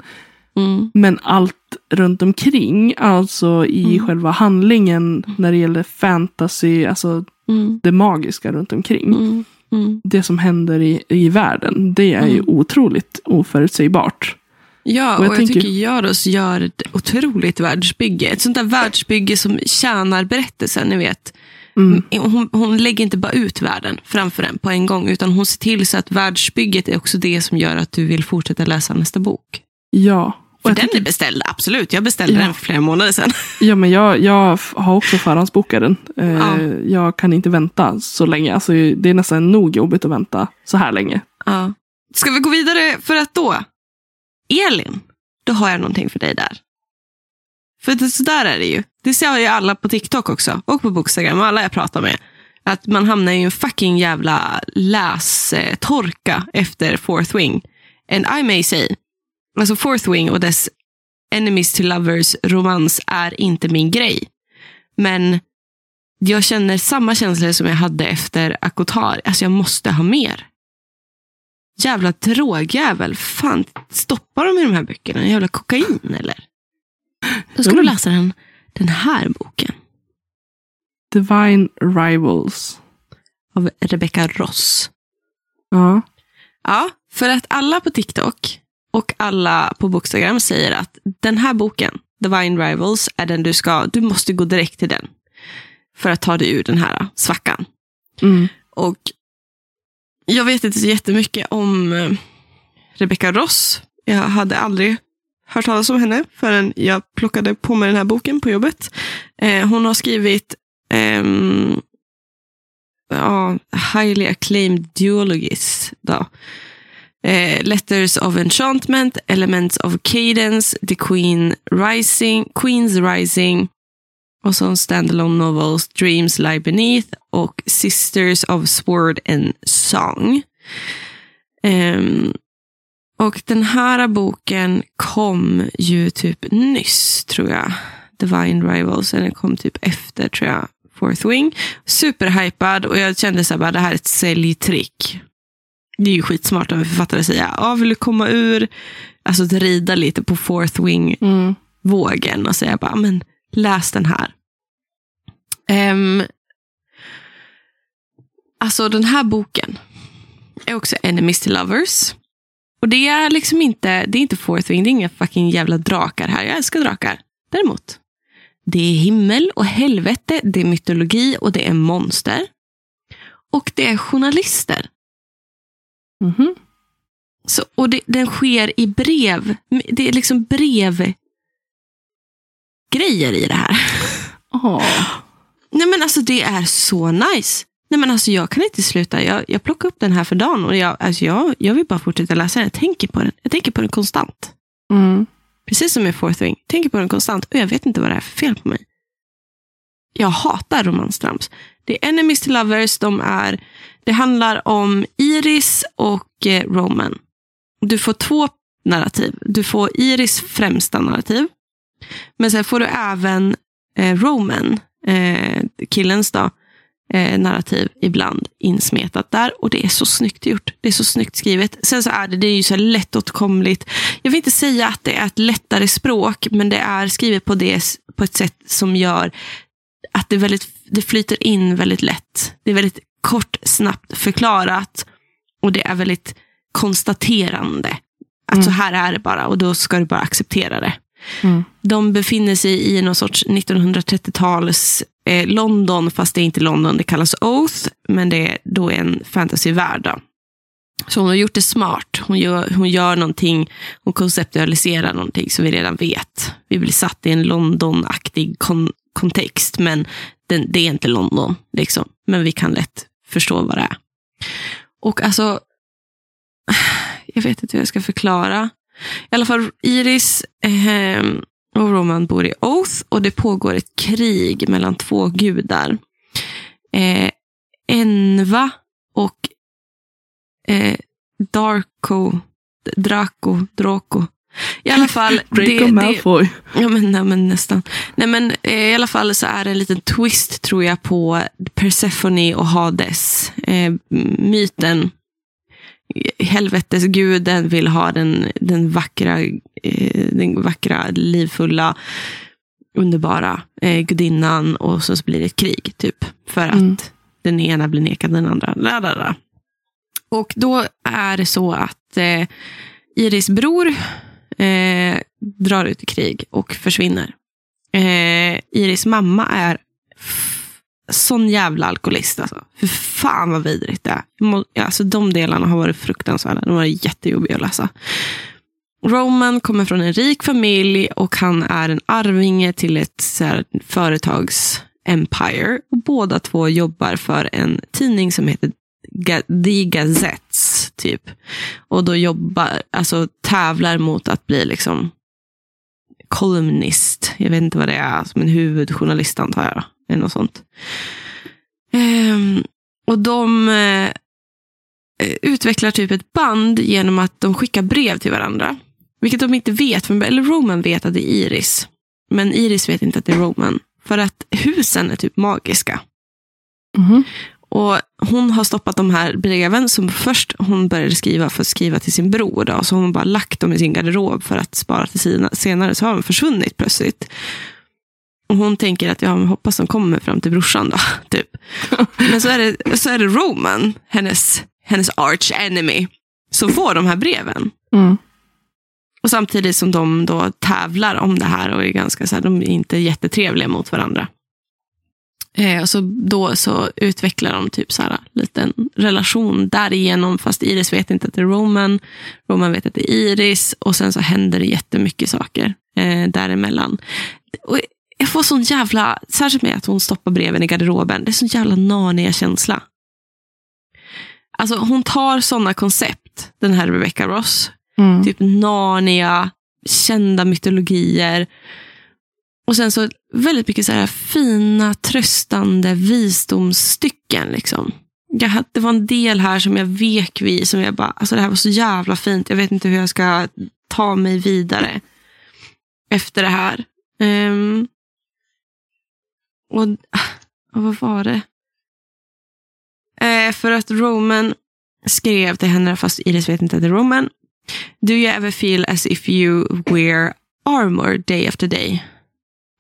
Mm. Men allt runt omkring, alltså i Mm. själva handlingen när det gäller fantasy, alltså Mm. det magiska runt omkring. Mm. Mm. Det som händer i, i världen, det är ju Mm. otroligt oförutsägbart. Ja, Och och jag jag, tänker- tycker Jaros gör ett otroligt världsbygge. Ett sånt där världsbygge som tjänar berättelsen, ni vet. Mm. Hon, hon lägger inte bara ut världen framför en på en gång, utan hon ser till så att världsbygget är också det som gör att du vill fortsätta läsa nästa bok. Ja. Och För den tycker- är beställd, absolut. Jag beställde Ja. den för flera månader sedan. Ja, men jag, jag har också förhandsbokat den. Eh, Ja. Jag kan inte vänta så länge. Alltså, det är nästan nog jobbigt att vänta så här länge. Ja. Ska vi gå vidare för att då, Elin, då har jag någonting för dig där. För det, så där är det ju. Det ser ju alla på TikTok också, och på Bookstagram, och alla jag pratar med. Att man hamnar i en fucking jävla lästorka efter Fourth Wing. And I may say, alltså Fourth Wing och dess enemies to lovers romans är inte min grej. Men jag känner samma känslor som jag hade efter Akotar. Alltså jag måste ha mer. Jävla drogjävel. Fan, stoppar de i de här böckerna? Jävla kokain eller? Då ska du men- läsa den, den här boken. Divine Rivals. Av Rebecca Ross. Ja. Ja, för att alla på TikTok och alla på Bookstagram säger att den här boken, Divine Rivals, är den du ska, du måste gå direkt till den. För att ta dig ur den här svackan. Mm. Och jag vet inte så jättemycket om eh, Rebecca Ross. Jag hade aldrig hört talas om henne förrän jag plockade på mig den här boken på jobbet. Eh, hon har skrivit ehm, ja, highly acclaimed duologies. Då. Eh, Letters of Enchantment, Elements of Cadence, The Queen Rising, Queen's Rising och så standalone novels Dreams Lie Beneath och Sisters of Sword and Song. Ehm, och den här boken kom ju typ nyss, tror jag. Divine Rivals, eller den kom typ efter, tror jag, Fourth Wing. Superhypad och jag kände så här, bara, det här är ett säljtrick. Det är ju skitsmart av en författare att säga, ja, vill du komma ur, alltså att rida lite på Fourth Wing Mm. och säga bara, men läs den här. Um, alltså den här boken är också Enemies to Lovers. Och det är liksom inte, det är inte Fourth Wing, det är inga fucking jävla drakar här. Jag älskar drakar. Däremot, det är himmel och helvete, det är mytologi och det är monster. Och det är journalister. Mhm. Så, och det, den sker i brev. Det är liksom brev grejer i det här. Åh. Nej men alltså det är så nice. Nej men alltså jag kan inte sluta. Jag, jag plockar upp den här för dagen och jag, alltså jag, jag vill bara fortsätta läsa den. Jag tänker på den. Jag tänker på den konstant. Mm. Precis som med Fourth Wing. Jag tänker på den konstant och jag vet inte vad det är för fel på mig. Jag hatar romanstrams. Det är enemies to lovers. De är, det handlar om Iris och eh, Roman. Du får två narrativ. Du får Iris främsta narrativ. Men sen får du även eh, Roman, eh, killens då, eh, narrativ ibland insmetat där. Och det är så snyggt gjort. Det är så snyggt skrivet. Sen så är det, det är ju så lättåtkomligt. Jag vill inte säga att det är ett lättare språk, men det är skrivet på, det, på ett sätt som gör att det, väldigt, det flyter in väldigt lätt. Det är väldigt kort, snabbt förklarat. Och det är väldigt konstaterande. Att Mm. så här är det bara och då ska du bara acceptera det. Mm. De befinner sig i någon sorts 1930-tals eh, London, fast det är inte London, det kallas Oath, men det är då en fantasyvärld. då. Så hon har gjort det smart. Hon gör, hon gör någonting, hon konceptualiserar någonting som vi redan vet. Vi blir satt i en London-aktig kon, kontext, men den, det är inte London. Liksom. Men vi kan lätt förstå vad det är. Och alltså, jag vet inte hur jag ska förklara. I alla fall, Iris eh, och Roman bor i Oath och det pågår ett krig mellan två gudar. Eh, Enva och eh, Darko, Draco, Draco. I alla fall. Draco Malfoy. Ja, men, nej, men nästan. Nej, men, eh, I alla fall så är det en liten twist tror jag på Persephone och Hades. Eh, myten. Helvetesguden vill ha den, den, vackra, eh, den vackra, livfulla, underbara eh, gudinnan och så blir det ett krig. typ. För att Mm. den ena blir nekad den andra. La, la, la. Och då är det så att eh, Iris bror eh, drar ut i krig och försvinner. Eh, Iris mamma är sån jävla alkoholist. Alltså. Hur fan vad vidrigt det är. Alltså, de delarna har varit fruktansvärda. De har varit jättejobbiga att läsa. Roman kommer från en rik familj och han är en arvinge till ett så här, företags empire. Och båda två jobbar för en tidning som heter The Gazettes. Typ. Och då jobbar, alltså tävlar mot att bli liksom columnist. Jag vet inte vad det är, alltså, som en huvudjournalist antar jag. Eller något sånt. Ehm, och de eh, utvecklar typ ett band genom att de skickar brev till varandra. Vilket de inte vet, för- eller Roman vet att det är Iris. Men Iris vet inte att det är Roman. För att husen är typ magiska. Mhm. Och hon har stoppat de här breven som först hon började skriva för att skriva till sin bror. Då, så har hon bara lagt dem i sin garderob för att spara till sina. Senare så har de försvunnit plötsligt. Och hon tänker att ja, men hoppas de kommer fram till brorsan då. Typ. Men så är, det, så är det Roman, hennes, hennes arch enemy, som får de här breven. Mm. Och samtidigt som de då tävlar om det här och är ganska så här, de är inte jättetrevliga mot varandra. Eh, och så då så utvecklar de typ så här liten relation därigenom, fast Iris vet inte att det är Roman. Roman vet att det är Iris och sen så händer det jättemycket saker eh, däremellan. Och jag får sån jävla, särskilt med att hon stoppar breven i garderoben, det är sån jävla Narnia-känsla. Alltså hon tar sådana koncept, den här Rebecca Ross, Mm. typ Narnia, kända mytologier. Och sen så väldigt mycket så här fina, tröstande visdomsstycken. Liksom. Jag, det var en del här som jag vek vid, som jag bara, alltså det här var så jävla fint. Jag vet inte hur jag ska ta mig vidare efter det här. Ehm, och, och vad var det? Eh, för att Roman skrev till henne, fast Iris vet inte att det är Roman. Do you ever feel as if you wear armor day after day?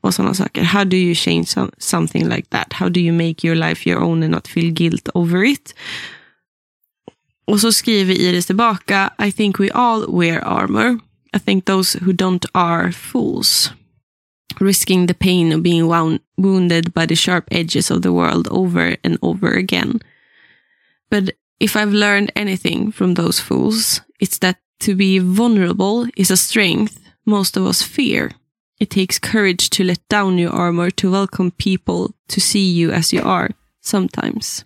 Och sådana saker. How do you change some, something like that? How do you make your life your own and not feel guilt over it? Och så skriver Iris tillbaka. I think we all wear armor. I think those who don't are fools. Risking the pain of being wound, wounded by the sharp edges of the world over and over again. But if I've learned anything from those fools, it's that to be vulnerable is a strength most of us fear. It takes courage to let down your armor to welcome people to see you as you are. Sometimes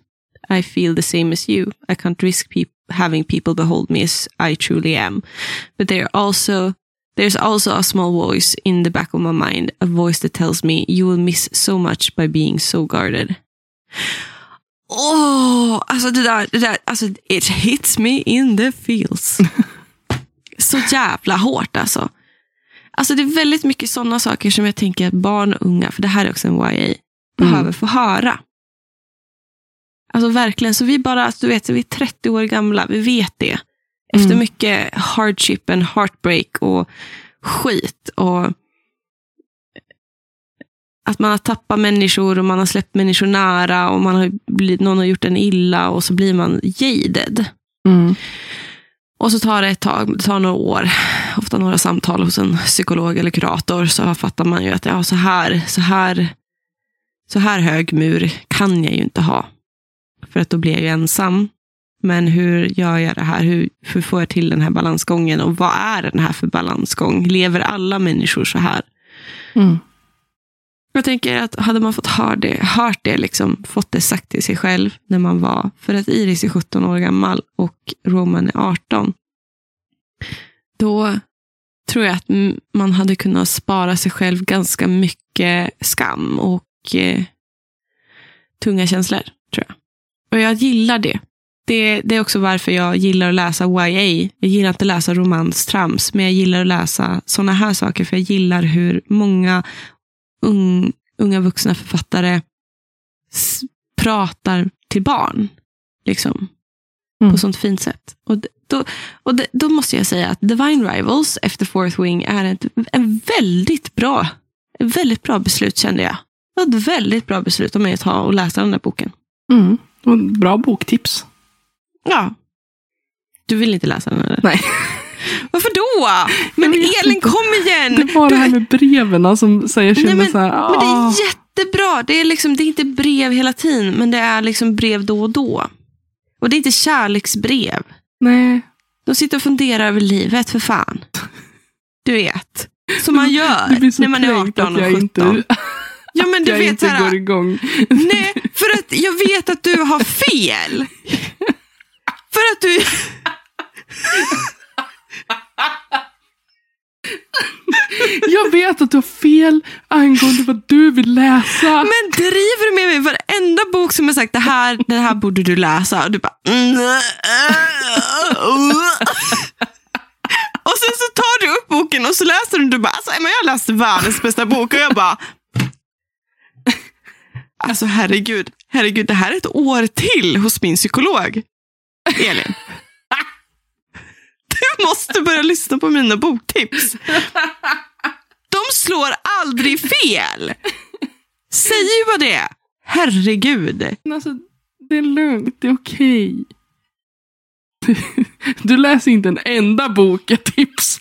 I feel the same as you. I can't risk peop having people behold me as I truly am. But there are also there's also a small voice in the back of my mind, a voice that tells me you will miss so much by being so guarded. Åh, alltså det där, det där, alltså it hits me in the feels. Så jävla hårt alltså. Alltså det är väldigt mycket sådana saker som jag tänker att barn och unga, för det här är också en YA, behöver få höra. Alltså verkligen, så vi bara, alltså, du vet, vi är 30 år gamla, vi vet det. Efter Mm. mycket hardship and heartbreak och skit. Och att man har tappat människor och man har släppt människor nära och man har blivit, någon har gjort en illa och så blir man jaded. Mm. Och så tar det ett tag, det tar några år, ofta några samtal hos en psykolog eller kurator, så fattar man ju att ja, så, här, så, här, så här hög mur kan jag ju inte ha. För att då blir jag ju ensam. Men hur gör jag det här? Hur, hur får jag till den här balansgången? Och vad är den här för balansgång? Lever alla människor så här? Mm. Jag tänker att hade man fått hört det, hört det liksom, fått det sagt till sig själv när man var, för att Iris är 17 år gammal och Roman är 18. Då tror jag att man hade kunnat spara sig själv ganska mycket skam och eh, tunga känslor, tror jag. Och jag gillar det. Det. Det är också varför jag gillar att läsa YA. Jag gillar inte att läsa romanstrams, men jag gillar att läsa sådana här saker, för jag gillar hur många ung, unga vuxna författare pratar till barn. Liksom. Mm. På sånt fint sätt. Och, då, och d- då måste jag säga att Divine Rivals efter Fourth Wing är ett en väldigt bra, ett väldigt bra beslut kände jag. Det var ett väldigt bra beslut av mig att ta och läsa den där boken. Mm. Det Bra boktips. Ja. Du vill inte läsa den eller? Nej. Varför då? Men Elin, kom igen! Det var det här med breven som så jag kände Nej, men- så här. Men det är jättebra. Det är, liksom, det är inte brev hela tiden, men det är liksom brev då och då. Och det är inte kärleksbrev. Nej. De sitter och funderar över livet, för fan. Du vet. Som man gör när man är kränkt 18 att och jag 17. inte, ja, men du jag vet inte här, går igång. Nej, för att jag vet att du har fel. För att du... Jag vet att du har fel angående vad du vill läsa. Men driver du med mig varenda bok som jag sagt det här, det här borde du läsa? Och du bara... "Mm, Och sen så tar du upp boken och så läser du och du bara, alltså, Emma, jag läste världens bästa bok och jag bara... Alltså herregud, herregud, det här är ett år till hos min psykolog. Elin. Du måste börja lyssna på mina boktips. De slår aldrig fel. Säg ju vad det är. Herregud. Alltså, det är lugnt, det är okej. Du läser inte en enda bok jag tips.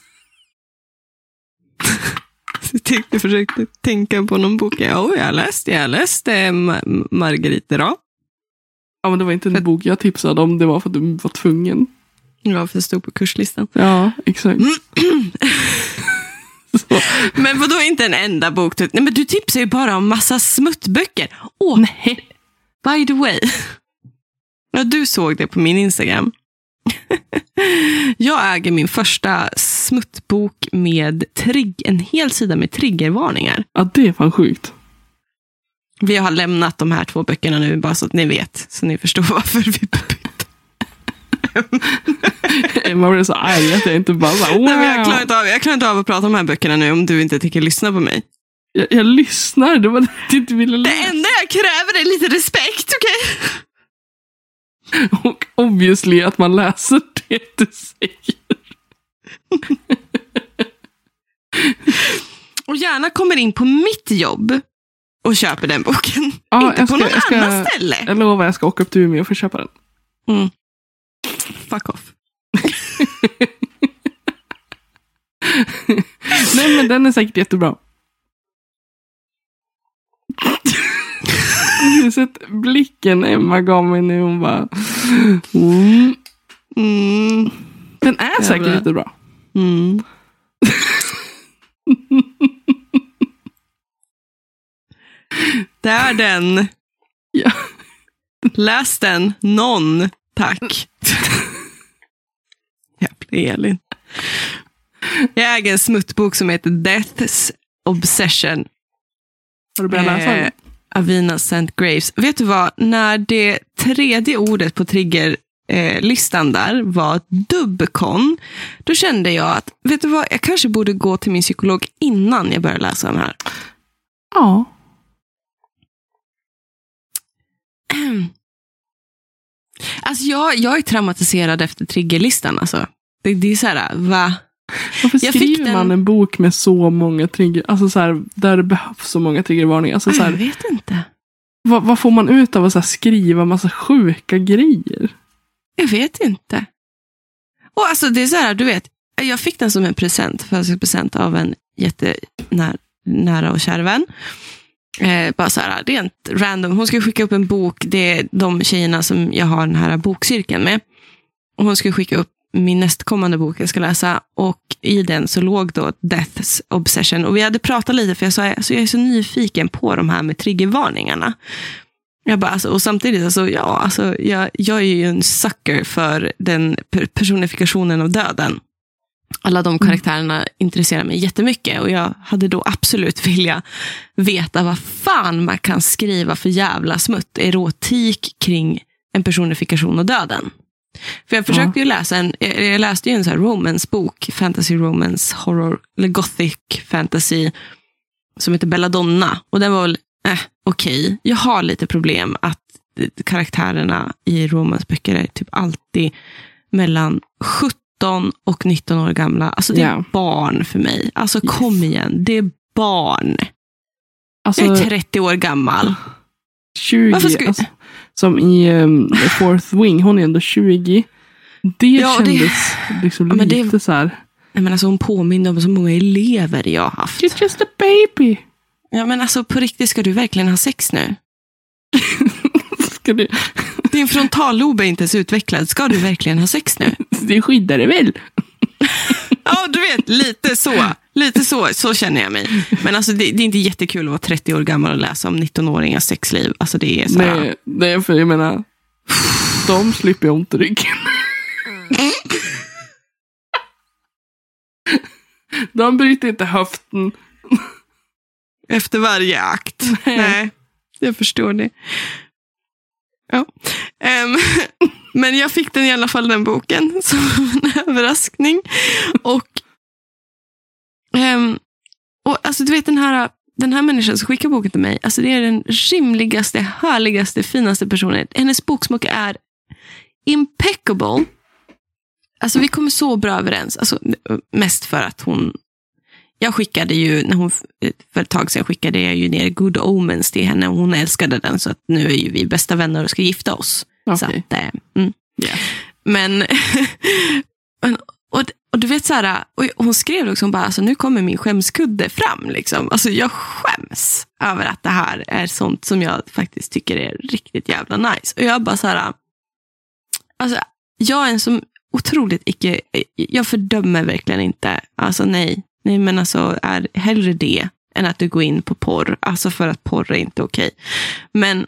Jag försökte tänka på någon bok. Ja, jag läste, jag läste Ma- Margarita då. Ja, men det var inte en bok jag tipsade om, det var för att du var tvungen. Ja, för det stod på kurslistan. Ja, exakt. Så. Men vadå inte en enda bok? Nej, men du tipsar ju bara om massa smuttböcker. Åh, Nej. by the way. Ja, du såg det på min Instagram. Jag äger min första smuttbok med trigg, en hel sida med triggervarningar. Ja, det är fan sjukt. Vi har lämnat de här två böckerna nu, bara så att ni vet. Så ni förstår varför vi bytte. Emma blev så arg att jag inte bara så wow. Nej, men jag, klarar inte av, jag klarar inte av att prata om de här böckerna nu om du inte tänker lyssna på mig. jag, jag lyssnar, det var det du inte ville Det läsa. enda jag kräver är lite respekt, okej? Och obviously att man läser det du säger. Och gärna kommer in på mitt jobb och köper den boken. Ja, inte på ska- någon jag ska- annan ställe. Jag lovar, jag ska åka upp till Umeå och få köpa den. Mm. Fuck off. Nej, men den är säkert jättebra. Har du sett blicken Emma gav mig nu? Hon bara... Mm. Mm. Den är säkert jättebra. Mm. Det är den. Ja. Läs den. Någon. Tack. Jävla Elin. Jag äger en smuttbok som heter Death's Obsession. Har du börjat läsa Eh, den? Avina St. Graves. Vet du vad? När det tredje ordet på triggerlistan eh, listan där var dubbkon, då kände jag att, vet du vad, jag kanske borde gå till min psykolog innan jag börjar läsa den här. Ja. Alltså jag, jag är traumatiserad efter triggerlistan. Alltså. Det, det är så här, va? Varför Jag fick skriver den- man en bok med så många trigger, alltså så här, där det behövs så många triggervarningar? Alltså så jag vet inte. vad, vad får man ut av att så här, skriva massa sjuka grejer? Jag vet inte. Och alltså det är så här, du vet, jag fick den som en present, födelsedagspresent av en jättenära och kär vän. Eh, bara så här, rent random. Hon skulle skicka upp en bok, det är de tjejerna som jag har den här bokcirkeln med. Och hon skulle skicka upp min nästkommande bok jag ska läsa. Och i den så låg då Death's Obsession. Och vi hade pratat lite, för jag sa alltså, jag är så nyfiken på de här med triggervarningarna. Jag bara, alltså, och samtidigt, alltså, ja, alltså, jag, jag är ju en sucker för den personifikationen av döden. Alla de karaktärerna mm. intresserar mig jättemycket och jag hade då absolut vilja veta vad fan man kan skriva för jävla smutt erotik kring en personifikation av döden. För jag försökte ju läsa en, jag läste ju en sån här romance-bok, fantasy romance, horror, eller gothic fantasy, som heter Belladonna. Och den var väl, eh, okej. Okay. Jag har lite problem att karaktärerna i romansböcker är typ alltid mellan 17 och 19 år gamla. Alltså det är yeah. barn för mig. Alltså yes. kom igen, det är barn. Alltså, jag är 30 år gammal. 20, ska... alltså, som i um, Fourth Wing, hon är ändå 20. Det ja, kändes det... liksom ja, lite det... så här. Nej, men alltså, hon påminner om så många elever jag har haft. You're just a baby. Ja, men alltså på riktigt, ska du verkligen ha sex nu? ska du? Din frontallob är inte ens utvecklad. Ska du verkligen ha sex nu? Det skyddar dig väl? ja, du vet, lite så. Lite så, så känner jag mig. Men alltså, det, det, är inte jättekul att vara 30 år gammal och läsa om 19-åringars sexliv. Alltså, det är så här... Nej, det är för jag menar, de slipper ont i ryggen. De bryter inte höften. Efter varje akt. Nej, Nej jag förstår det. Ja. Um, men jag fick den i alla fall, den boken, som en överraskning. Och, um, och alltså du vet den här, den här människan som skickar boken till mig, alltså det är den rimligaste, härligaste, finaste personen. Hennes boksmak är impeccable. Alltså vi kommer så bra överens. Alltså, mest för att hon jag skickade ju, när hon, för ett tag sedan skickade jag ju ner Good Omens till henne och hon älskade den så att nu är ju vi bästa vänner och ska gifta oss. Okay. Så att, eh, mm. yeah. Men, och, och du vet så här, och hon skrev också, hon bara, alltså, nu kommer min skämskudde fram. Liksom. Alltså, jag skäms över att det här är sånt som jag faktiskt tycker är riktigt jävla nice. Och jag bara så här, alltså, jag är en som otroligt icke, jag fördömer verkligen inte, alltså nej, Nej, men alltså är hellre det än att du går in på porr. Alltså för att porr är inte okej. Men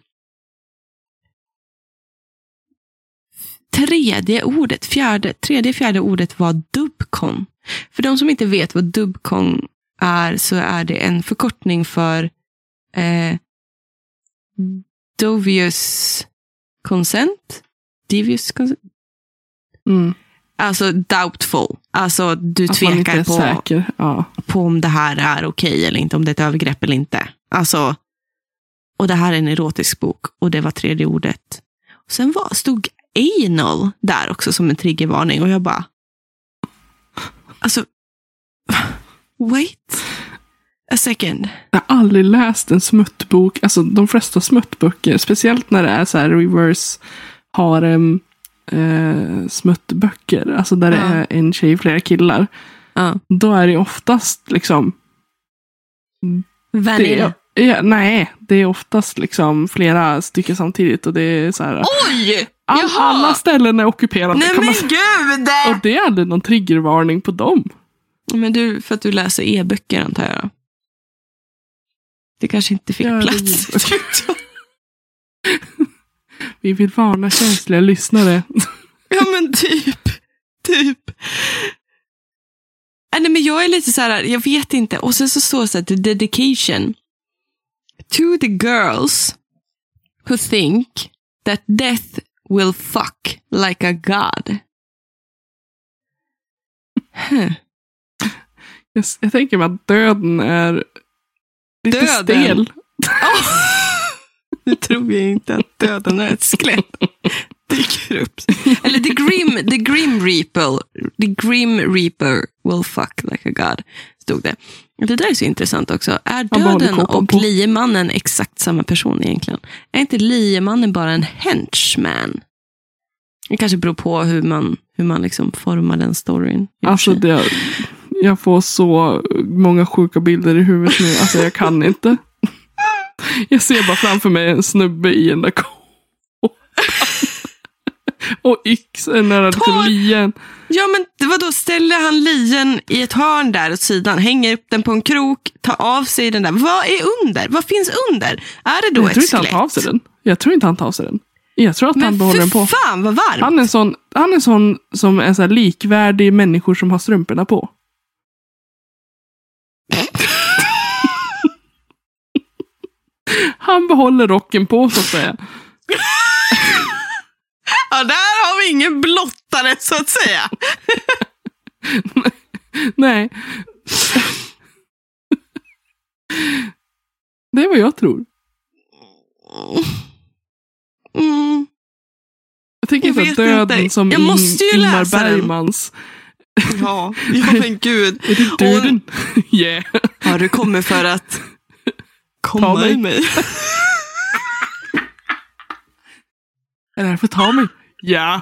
tredje ordet, fjärde, tredje, fjärde ordet var dubcon. För de som inte vet vad dubcon är så är det en förkortning för eh, Dovius consent. Devious consent. Mm. Alltså doubtful. Alltså du att tvekar på. Ja. på om det här är okej okay eller inte, om det är ett övergrepp eller inte. Alltså, och det här är en erotisk bok och det var tredje ordet. Och sen var, stod anal där också som en triggervarning och jag bara, alltså, wait a second. Jag har aldrig läst en smuttbok, alltså de flesta smuttböcker, speciellt när det är så här reverse harem eh, smuttböcker, alltså där ja. det är en tjej och flera killar. Ja. Då är det oftast liksom Vanilla? ja, nej, det är oftast liksom flera stycken samtidigt. Och det är så här, Oj! All, alla ställen är ockuperade. Nej men man, gud! Och det är aldrig någon triggervarning på dem. Men du, för att du läser e-böcker antar jag. Det kanske inte fick ja, plats. Vi vill varna känsliga lyssnare. ja men typ. Typ. Äh, nej, men jag är lite så här, jag vet inte. Och sen så står det så här, the dedication. To the girls who think that death will fuck like a god. Huh. Jag, jag tänker mig att döden är lite döden. stel. Nu tror jag inte att döden är ett skelett. Dyker upp. Eller the grim, the grim reaper. The grim reaper will fuck like a god. Stod det. Det där är så intressant också. Är döden och liemannen exakt samma person egentligen? Är inte liemannen bara en henchman? Det kanske beror på hur man, hur man liksom formar den storyn. Alltså det, jag får så många sjuka bilder i huvudet nu. Alltså jag kan inte. Jag ser bara framför mig en snubbe i en där Och yxen är liksom Ta- lien. Ja, men det var då ställer han lien i ett hörn där åt sidan, hänger upp den på en krok, tar av sig den där. Vad är under? Vad finns under? Är det då Jag ett tror inte han tar av sig den. Jag tror inte han tar av sig den. Jag tror att han Men behåller den för på. fan vad varmt! Han är en sån, han är en sån som är så här likvärdig människor som har strumporna på. Han behåller rocken på så att säga. Ja, där har vi ingen blottare så att säga. Nej. Det är vad jag tror. Mm. Jag tänker Jag så vet döden inte. som Jag måste ju In- Ingmar läsa den. Bergmans. Ja, ja men gud. Är det döden? Yeah. Har du kommit för att komma mig. i mig? Är det här för att ta mig? Ja.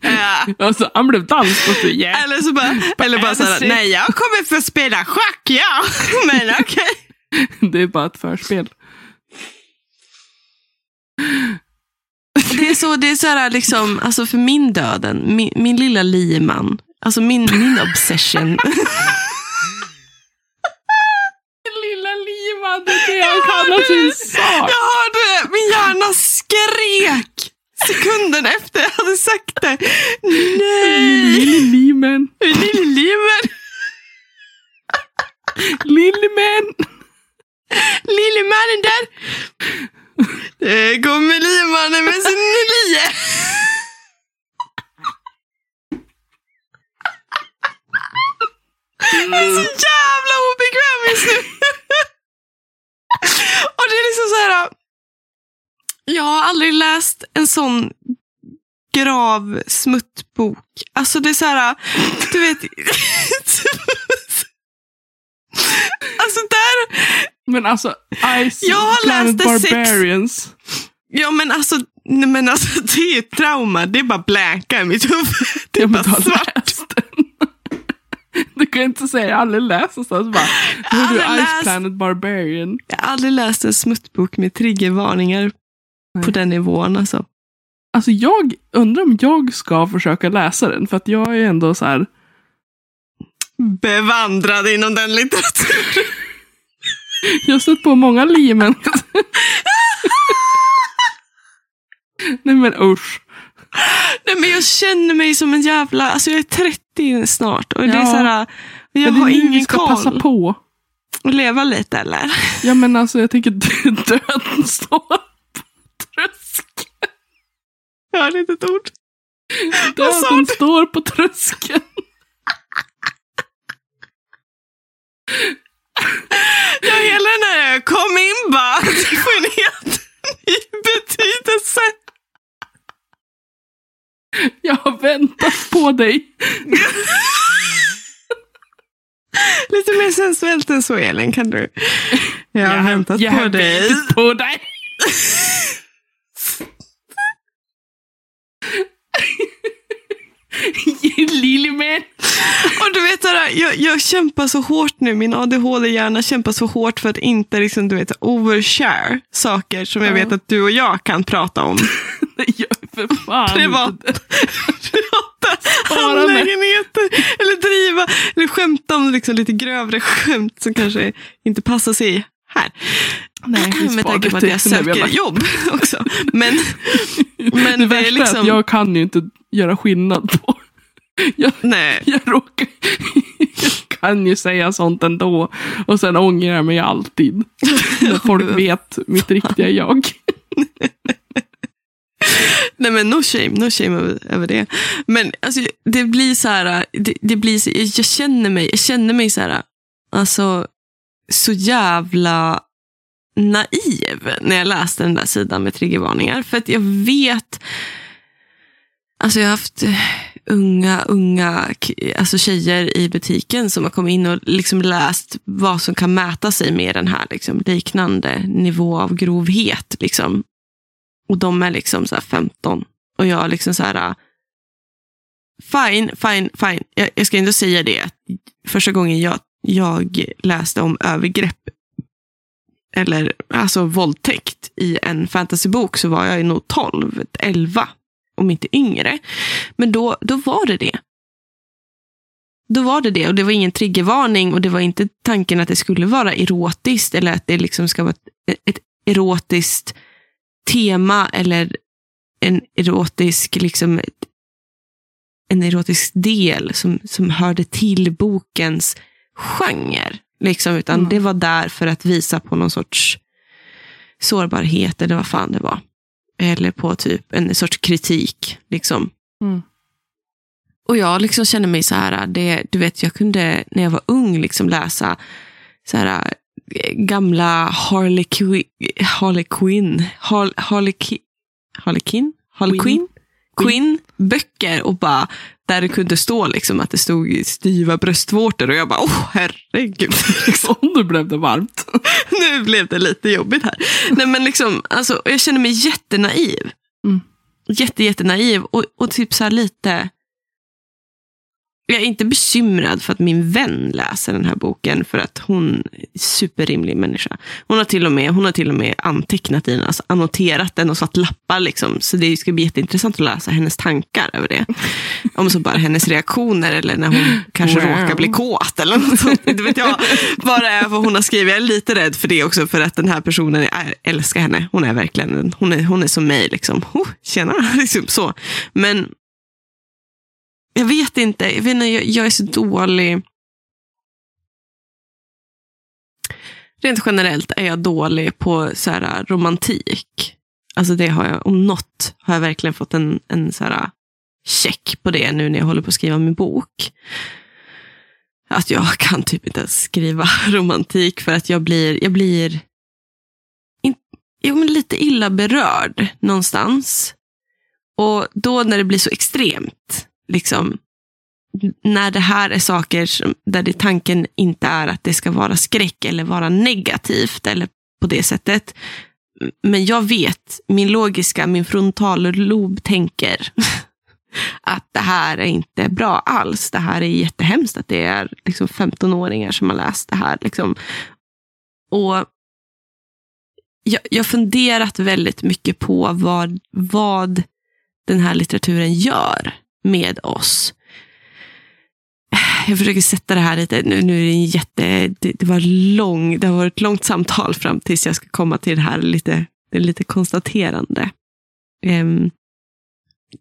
Ja. Alltså, han blev danskt och så yeah. Eller så bara, eller bara såhär, nej jag kommer för att spela schack, ja. Men okej. Det är bara ett förspel. Det är så, det är så här liksom, alltså för min döden, min, min lilla lieman, alltså min, min obsession. Lilla det är det han kallar sin sak. Jag hörde det, min hjärna skrek sekunden efter jag hade sagt det. Nej, Lille Limen. lille lieman, Lilleman. lille mannen där. Det kommer liemannen med sin lie. Jag är så jävla obekväm just nu. Och det är liksom så här. Jag har aldrig läst en sån grav smuttbok. Alltså det är så här, du vet. Alltså där, Men alltså, Ice Jag har Planet läst det sex- Barbarians. ja men alltså, nej, men alltså det är ett trauma. Det är bara blanka i mitt huvud. Det är Ja, bara har svart. Du kan inte säga jag har aldrig läst någonstans bara. Nu är du Ice läst. Planet Barbarian. Jag har aldrig läst en smuttbok med triggervarningar på den nivån alltså. Alltså jag undrar om jag ska försöka läsa den. För att jag är ändå så här. Bevandrad inom den litteraturen. Jag har stött på många limen. Nej men usch. Nej men jag känner mig som en jävla, alltså jag är 30 snart och det är Ja. så här, jag har nu vi ingen ska passa koll. på. att leva lite eller? Ja men alltså jag tänker döden tröskeln. Jag hörde inte ett ord. Döden står på tröskeln. Ja, hela den här kom in bara, det får en helt ny betydelse. Jag har väntat på dig. Lite mer sensuellt än så Elin, kan du? Jag har väntat jag på har dig. väntat på dig. Lilleman. Och du vet, jag, jag kämpar så hårt nu, min ADHD-hjärna kämpar så hårt för att inte liksom, du vet, overshare saker som jag Ja. vet att du och jag kan prata om. För fan Privat. mig. angelägenheter, eller driva, eller skämta om liksom lite grövre skämt som kanske inte passar sig här. Med tanke på att jag söker jobb också. Men, men Det det är liksom, att jag kan ju inte göra skillnad på. Jag, nej. jag råkar... Jag kan ju säga sånt ändå. Och sen ångrar jag mig alltid. När folk vet mitt riktiga jag. Nej men no shame, no shame över, över det. Men alltså, det blir så här, det, det blir så, jag känner mig, jag känner mig så här, alltså så jävla naiv när jag läste den där sidan med triggervarningar. För att jag vet, alltså jag har haft unga, unga alltså tjejer i butiken som har kommit in och liksom läst vad som kan mäta sig med den här liksom, liknande nivå av grovhet. Liksom. Och de är liksom så här 15. Och jag liksom så här. Fine, fine, fine. Jag, jag ska ändå säga det. Första gången jag, jag läste om övergrepp eller alltså våldtäkt i en fantasybok så var jag nog 12, 11. om inte yngre. Men då, då var det det. Då var det det och det var ingen triggervarning och det var inte tanken att det skulle vara erotiskt eller att det liksom ska vara ett, ett erotiskt tema eller en erotisk, liksom, en erotisk del som, som hörde till bokens genre. Liksom, utan Mm. det var där för att visa på någon sorts sårbarhet eller vad fan det var. Eller på typ en sorts kritik. Liksom. Mm. Och jag liksom kände mig så här, det, du vet, jag kunde när jag var ung liksom läsa så här, gamla Harley Quinn, Harley Quinn, Har- Harley Harley Quinn? Harley Quinn. Quinn? Böcker och bara där det kunde stå liksom att det stod styva bröstvårtor och jag bara, åh herregud. Liksom. Om du blev det varmt. nu blev det lite jobbigt här. Nej men liksom, alltså, jag känner mig jättenaiv. Mm. Jätte, jättenaiv och, och typ så här lite jag är inte bekymrad för att min vän läser den här boken för att hon är superrimlig människa. Hon har till och med, hon har till och med antecknat i den, alltså annoterat den och satt lappar. Liksom. Så det ska bli jätteintressant att läsa hennes tankar över det. Om så bara hennes reaktioner eller när hon kanske Wow. råkar bli kåt eller något sånt. Det vet jag vad det är vad hon har skrivit. Jag är lite rädd för det också för att den här personen, jag älskar henne. Hon är verkligen, en- hon är, hon är som mig. Liksom. Oh, tjena, liksom så. Men jag vet inte, jag, vet inte jag, jag är så dålig. Rent generellt är jag dålig på så här, äh, romantik. Alltså det har jag, om något har jag verkligen fått en, en så här, äh, check på det nu när jag håller på att skriva min bok. Att jag kan typ inte ens skriva romantik för att jag blir, jag blir in, jo, men lite illa berörd någonstans. Och då när det blir så extremt, liksom, när det här är saker som, där det tanken inte är att det ska vara skräck eller vara negativt eller på det sättet. Men jag vet, min logiska, min frontallob tänker att det här är inte bra alls. Det här är jättehemskt att det är liksom 15-åringar som har läst det här. Liksom. Och jag, jag har funderat väldigt mycket på vad, vad den här litteraturen gör med oss. Jag försöker sätta det här lite, nu, nu är det en jätte, det, det, var lång, det har varit ett långt samtal fram tills jag ska komma till det här lite, det lite konstaterande. Em,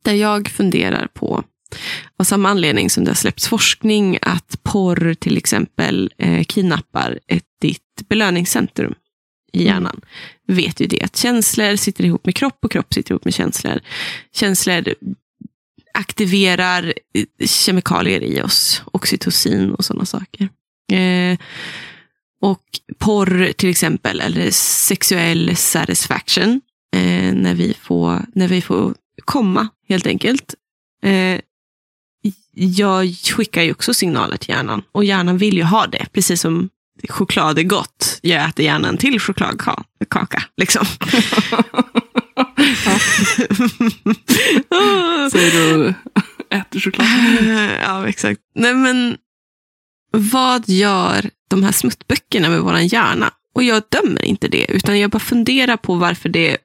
där jag funderar på, av samma anledning som det har släppts forskning, att porr till exempel eh, kidnappar ett, ditt belöningscentrum i hjärnan. Vi vet ju det, att känslor sitter ihop med kropp och kropp sitter ihop med känslor. Känslor aktiverar kemikalier i oss, oxytocin och sådana saker. Eh, och porr till exempel, eller sexuell satisfaction, eh, när, vi får, när vi får komma helt enkelt. Eh, jag skickar ju också signaler till hjärnan och hjärnan vill ju ha det, precis som choklad är gott. Jag äter gärna en till chokladkaka. Liksom. Säger du äter choklad. ja, exakt. Nej, men vad gör de här smuttböckerna med våran hjärna? Och jag dömer inte det, utan jag bara funderar på varför det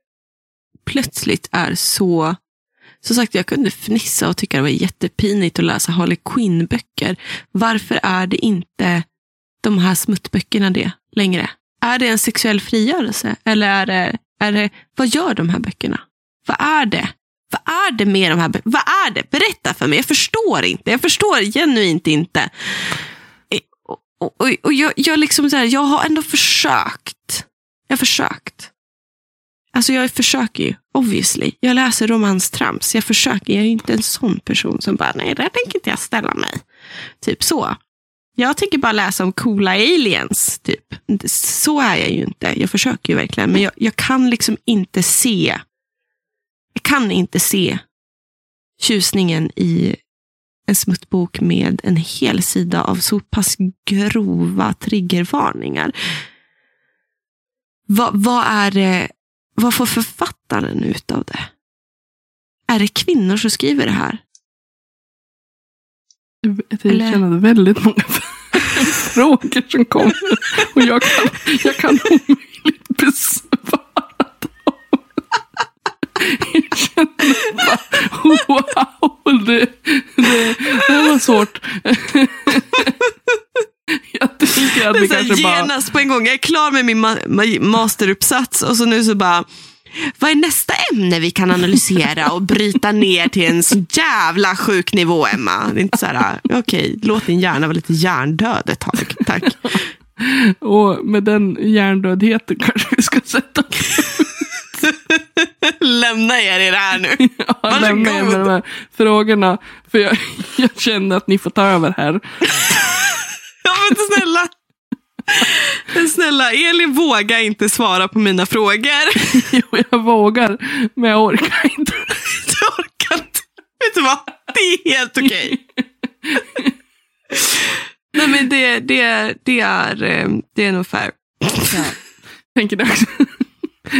plötsligt är så... Som sagt, jag kunde fnissa och tycka det var jättepinigt att läsa Harley Quinn-böcker. Varför är det inte de här smuttböckerna det längre? Är det en sexuell frigörelse? Eller är det, är det, vad gör de här böckerna? Vad är det? Vad är det med de här böckerna? Vad är det? Berätta för mig. Jag förstår inte. Jag förstår genuint inte. Och, och, och, och jag, jag, liksom så här, jag har ändå försökt. Jag har försökt. Alltså jag försöker ju, obviously. Jag läser romanstrams. Jag försöker. Jag är inte en sån person som bara, nej, där tänker inte jag ställa mig. Typ så. Jag tänker bara läsa om coola aliens. Typ. Så är jag ju inte. Jag försöker ju verkligen. Men jag, jag kan liksom inte se. Jag kan inte se tjusningen i en smuttbok med en hel sida av så pass grova triggervarningar. Vad, vad är det, vad får författaren ut av det? Är det kvinnor som skriver det här? Jag känner väldigt många frågor som kommer. Och jag kan, jag kan omöjligt besvara dem. Jag känner bara, wow, det, det, det här var svårt. Jag tänker att vi kanske bara... genast på en gång. Jag är klar med min ma- ma- masteruppsats och så nu så bara, vad är nästa ämne vi kan analysera och bryta ner till en så jävla sjuk nivå, Emma? Det är inte så här, okej, låt din hjärna vara lite hjärndöd ett tag, tack. Och med den hjärndödheten kanske vi ska sätta Lämna er i det här nu. ja, lämna er med de här frågorna. För jag, jag känner att ni får ta över här. Ja, men snälla. Men snälla, Elin vågar inte svara på mina frågor. Jo, jag vågar, men jag orkar inte. Jag orkar inte. Vet du vad? Det är helt okej. Nej, men det, det, det, är, eh, det är nog fair. Tänker det också.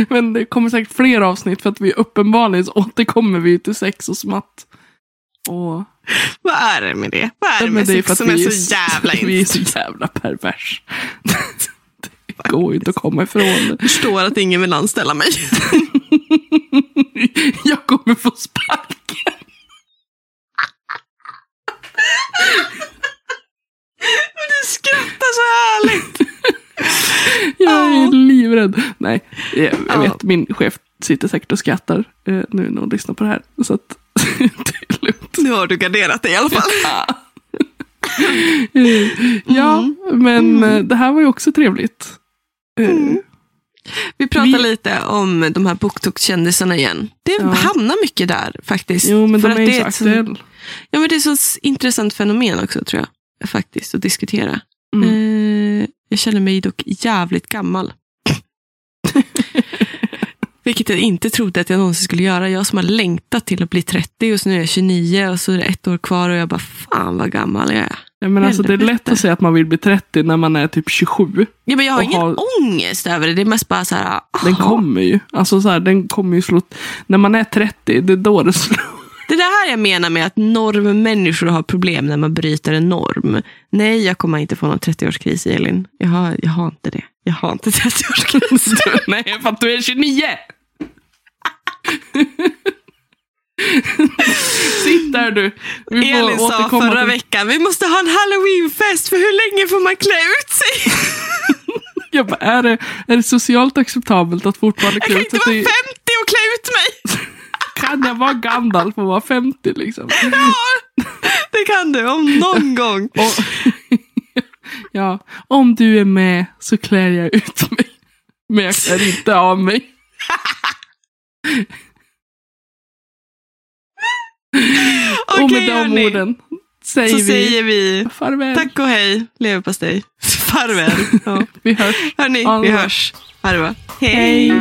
Men det kommer säkert fler avsnitt för att vi uppenbarligen så återkommer vi till sex och smatt. Och Vad är det med det? Vad är det med är sex som är så jävla Vi är så jävla pervers. Det går ju inte att komma ifrån det. Förstår att ingen vill anställa mig. Jag kommer få sparken. Du skrattar så härligt. Jag är Ja. livrädd. Nej, jag, jag Ja. vet min chef sitter säkert och skrattar eh, nu när hon lyssnar på det här. Så att. Nu har du garderat dig i alla fall. Ja, men eh, det här var ju också trevligt. Eh, Vi pratar Vi- lite om de här BookTok-kändisarna igen. Det Ja. hamnar mycket där faktiskt. Jo, men För de att är det ju så ett aktuella. Ja, men det är så intressant fenomen också tror jag. Faktiskt att diskutera. Mm. Eh, jag känner mig dock jävligt gammal. Vilket jag inte trodde att jag någonsin skulle göra. Jag som har längtat till att bli 30 och så nu är jag 29 och så är det ett år kvar och jag bara, fan vad gammal jag är. Ja, men alltså, det är lätt att säga att man vill bli 30 när man är typ 27. Ja, men jag har ingen har- ångest över det. Det är mest bara så här, Den aha. kommer ju. Alltså så här, den kommer ju slå... När man är 30, det är då det slår. Det är det här jag menar med att normmänniskor har problem när man bryter en norm. Nej, jag kommer inte få någon 30-årskris, Elin. Jag har, jag har inte det. Jag har inte 30-årskris. Nej, för att du är 29! Sitt där du. Vi Elin sa förra till- veckan, vi måste ha en halloweenfest, för hur länge får man klä ut sig? Jag bara, är, det, är det socialt acceptabelt att fortfarande Jag kan klä inte ut vara sig? 50 och klä ut mig. Kan jag vara Gandalf och vara 50 liksom? Ja, det kan du, om någon gång. Och, ja, om du är med så klär jag ut mig. Men jag klär inte av mig. Okej, och med de hörni, orden säger så vi säger vi farväl. tack och hej, leverpastej. Farväl. Ja. Vi hörs. Hörni, vi hörs. Ha det bra. Hej.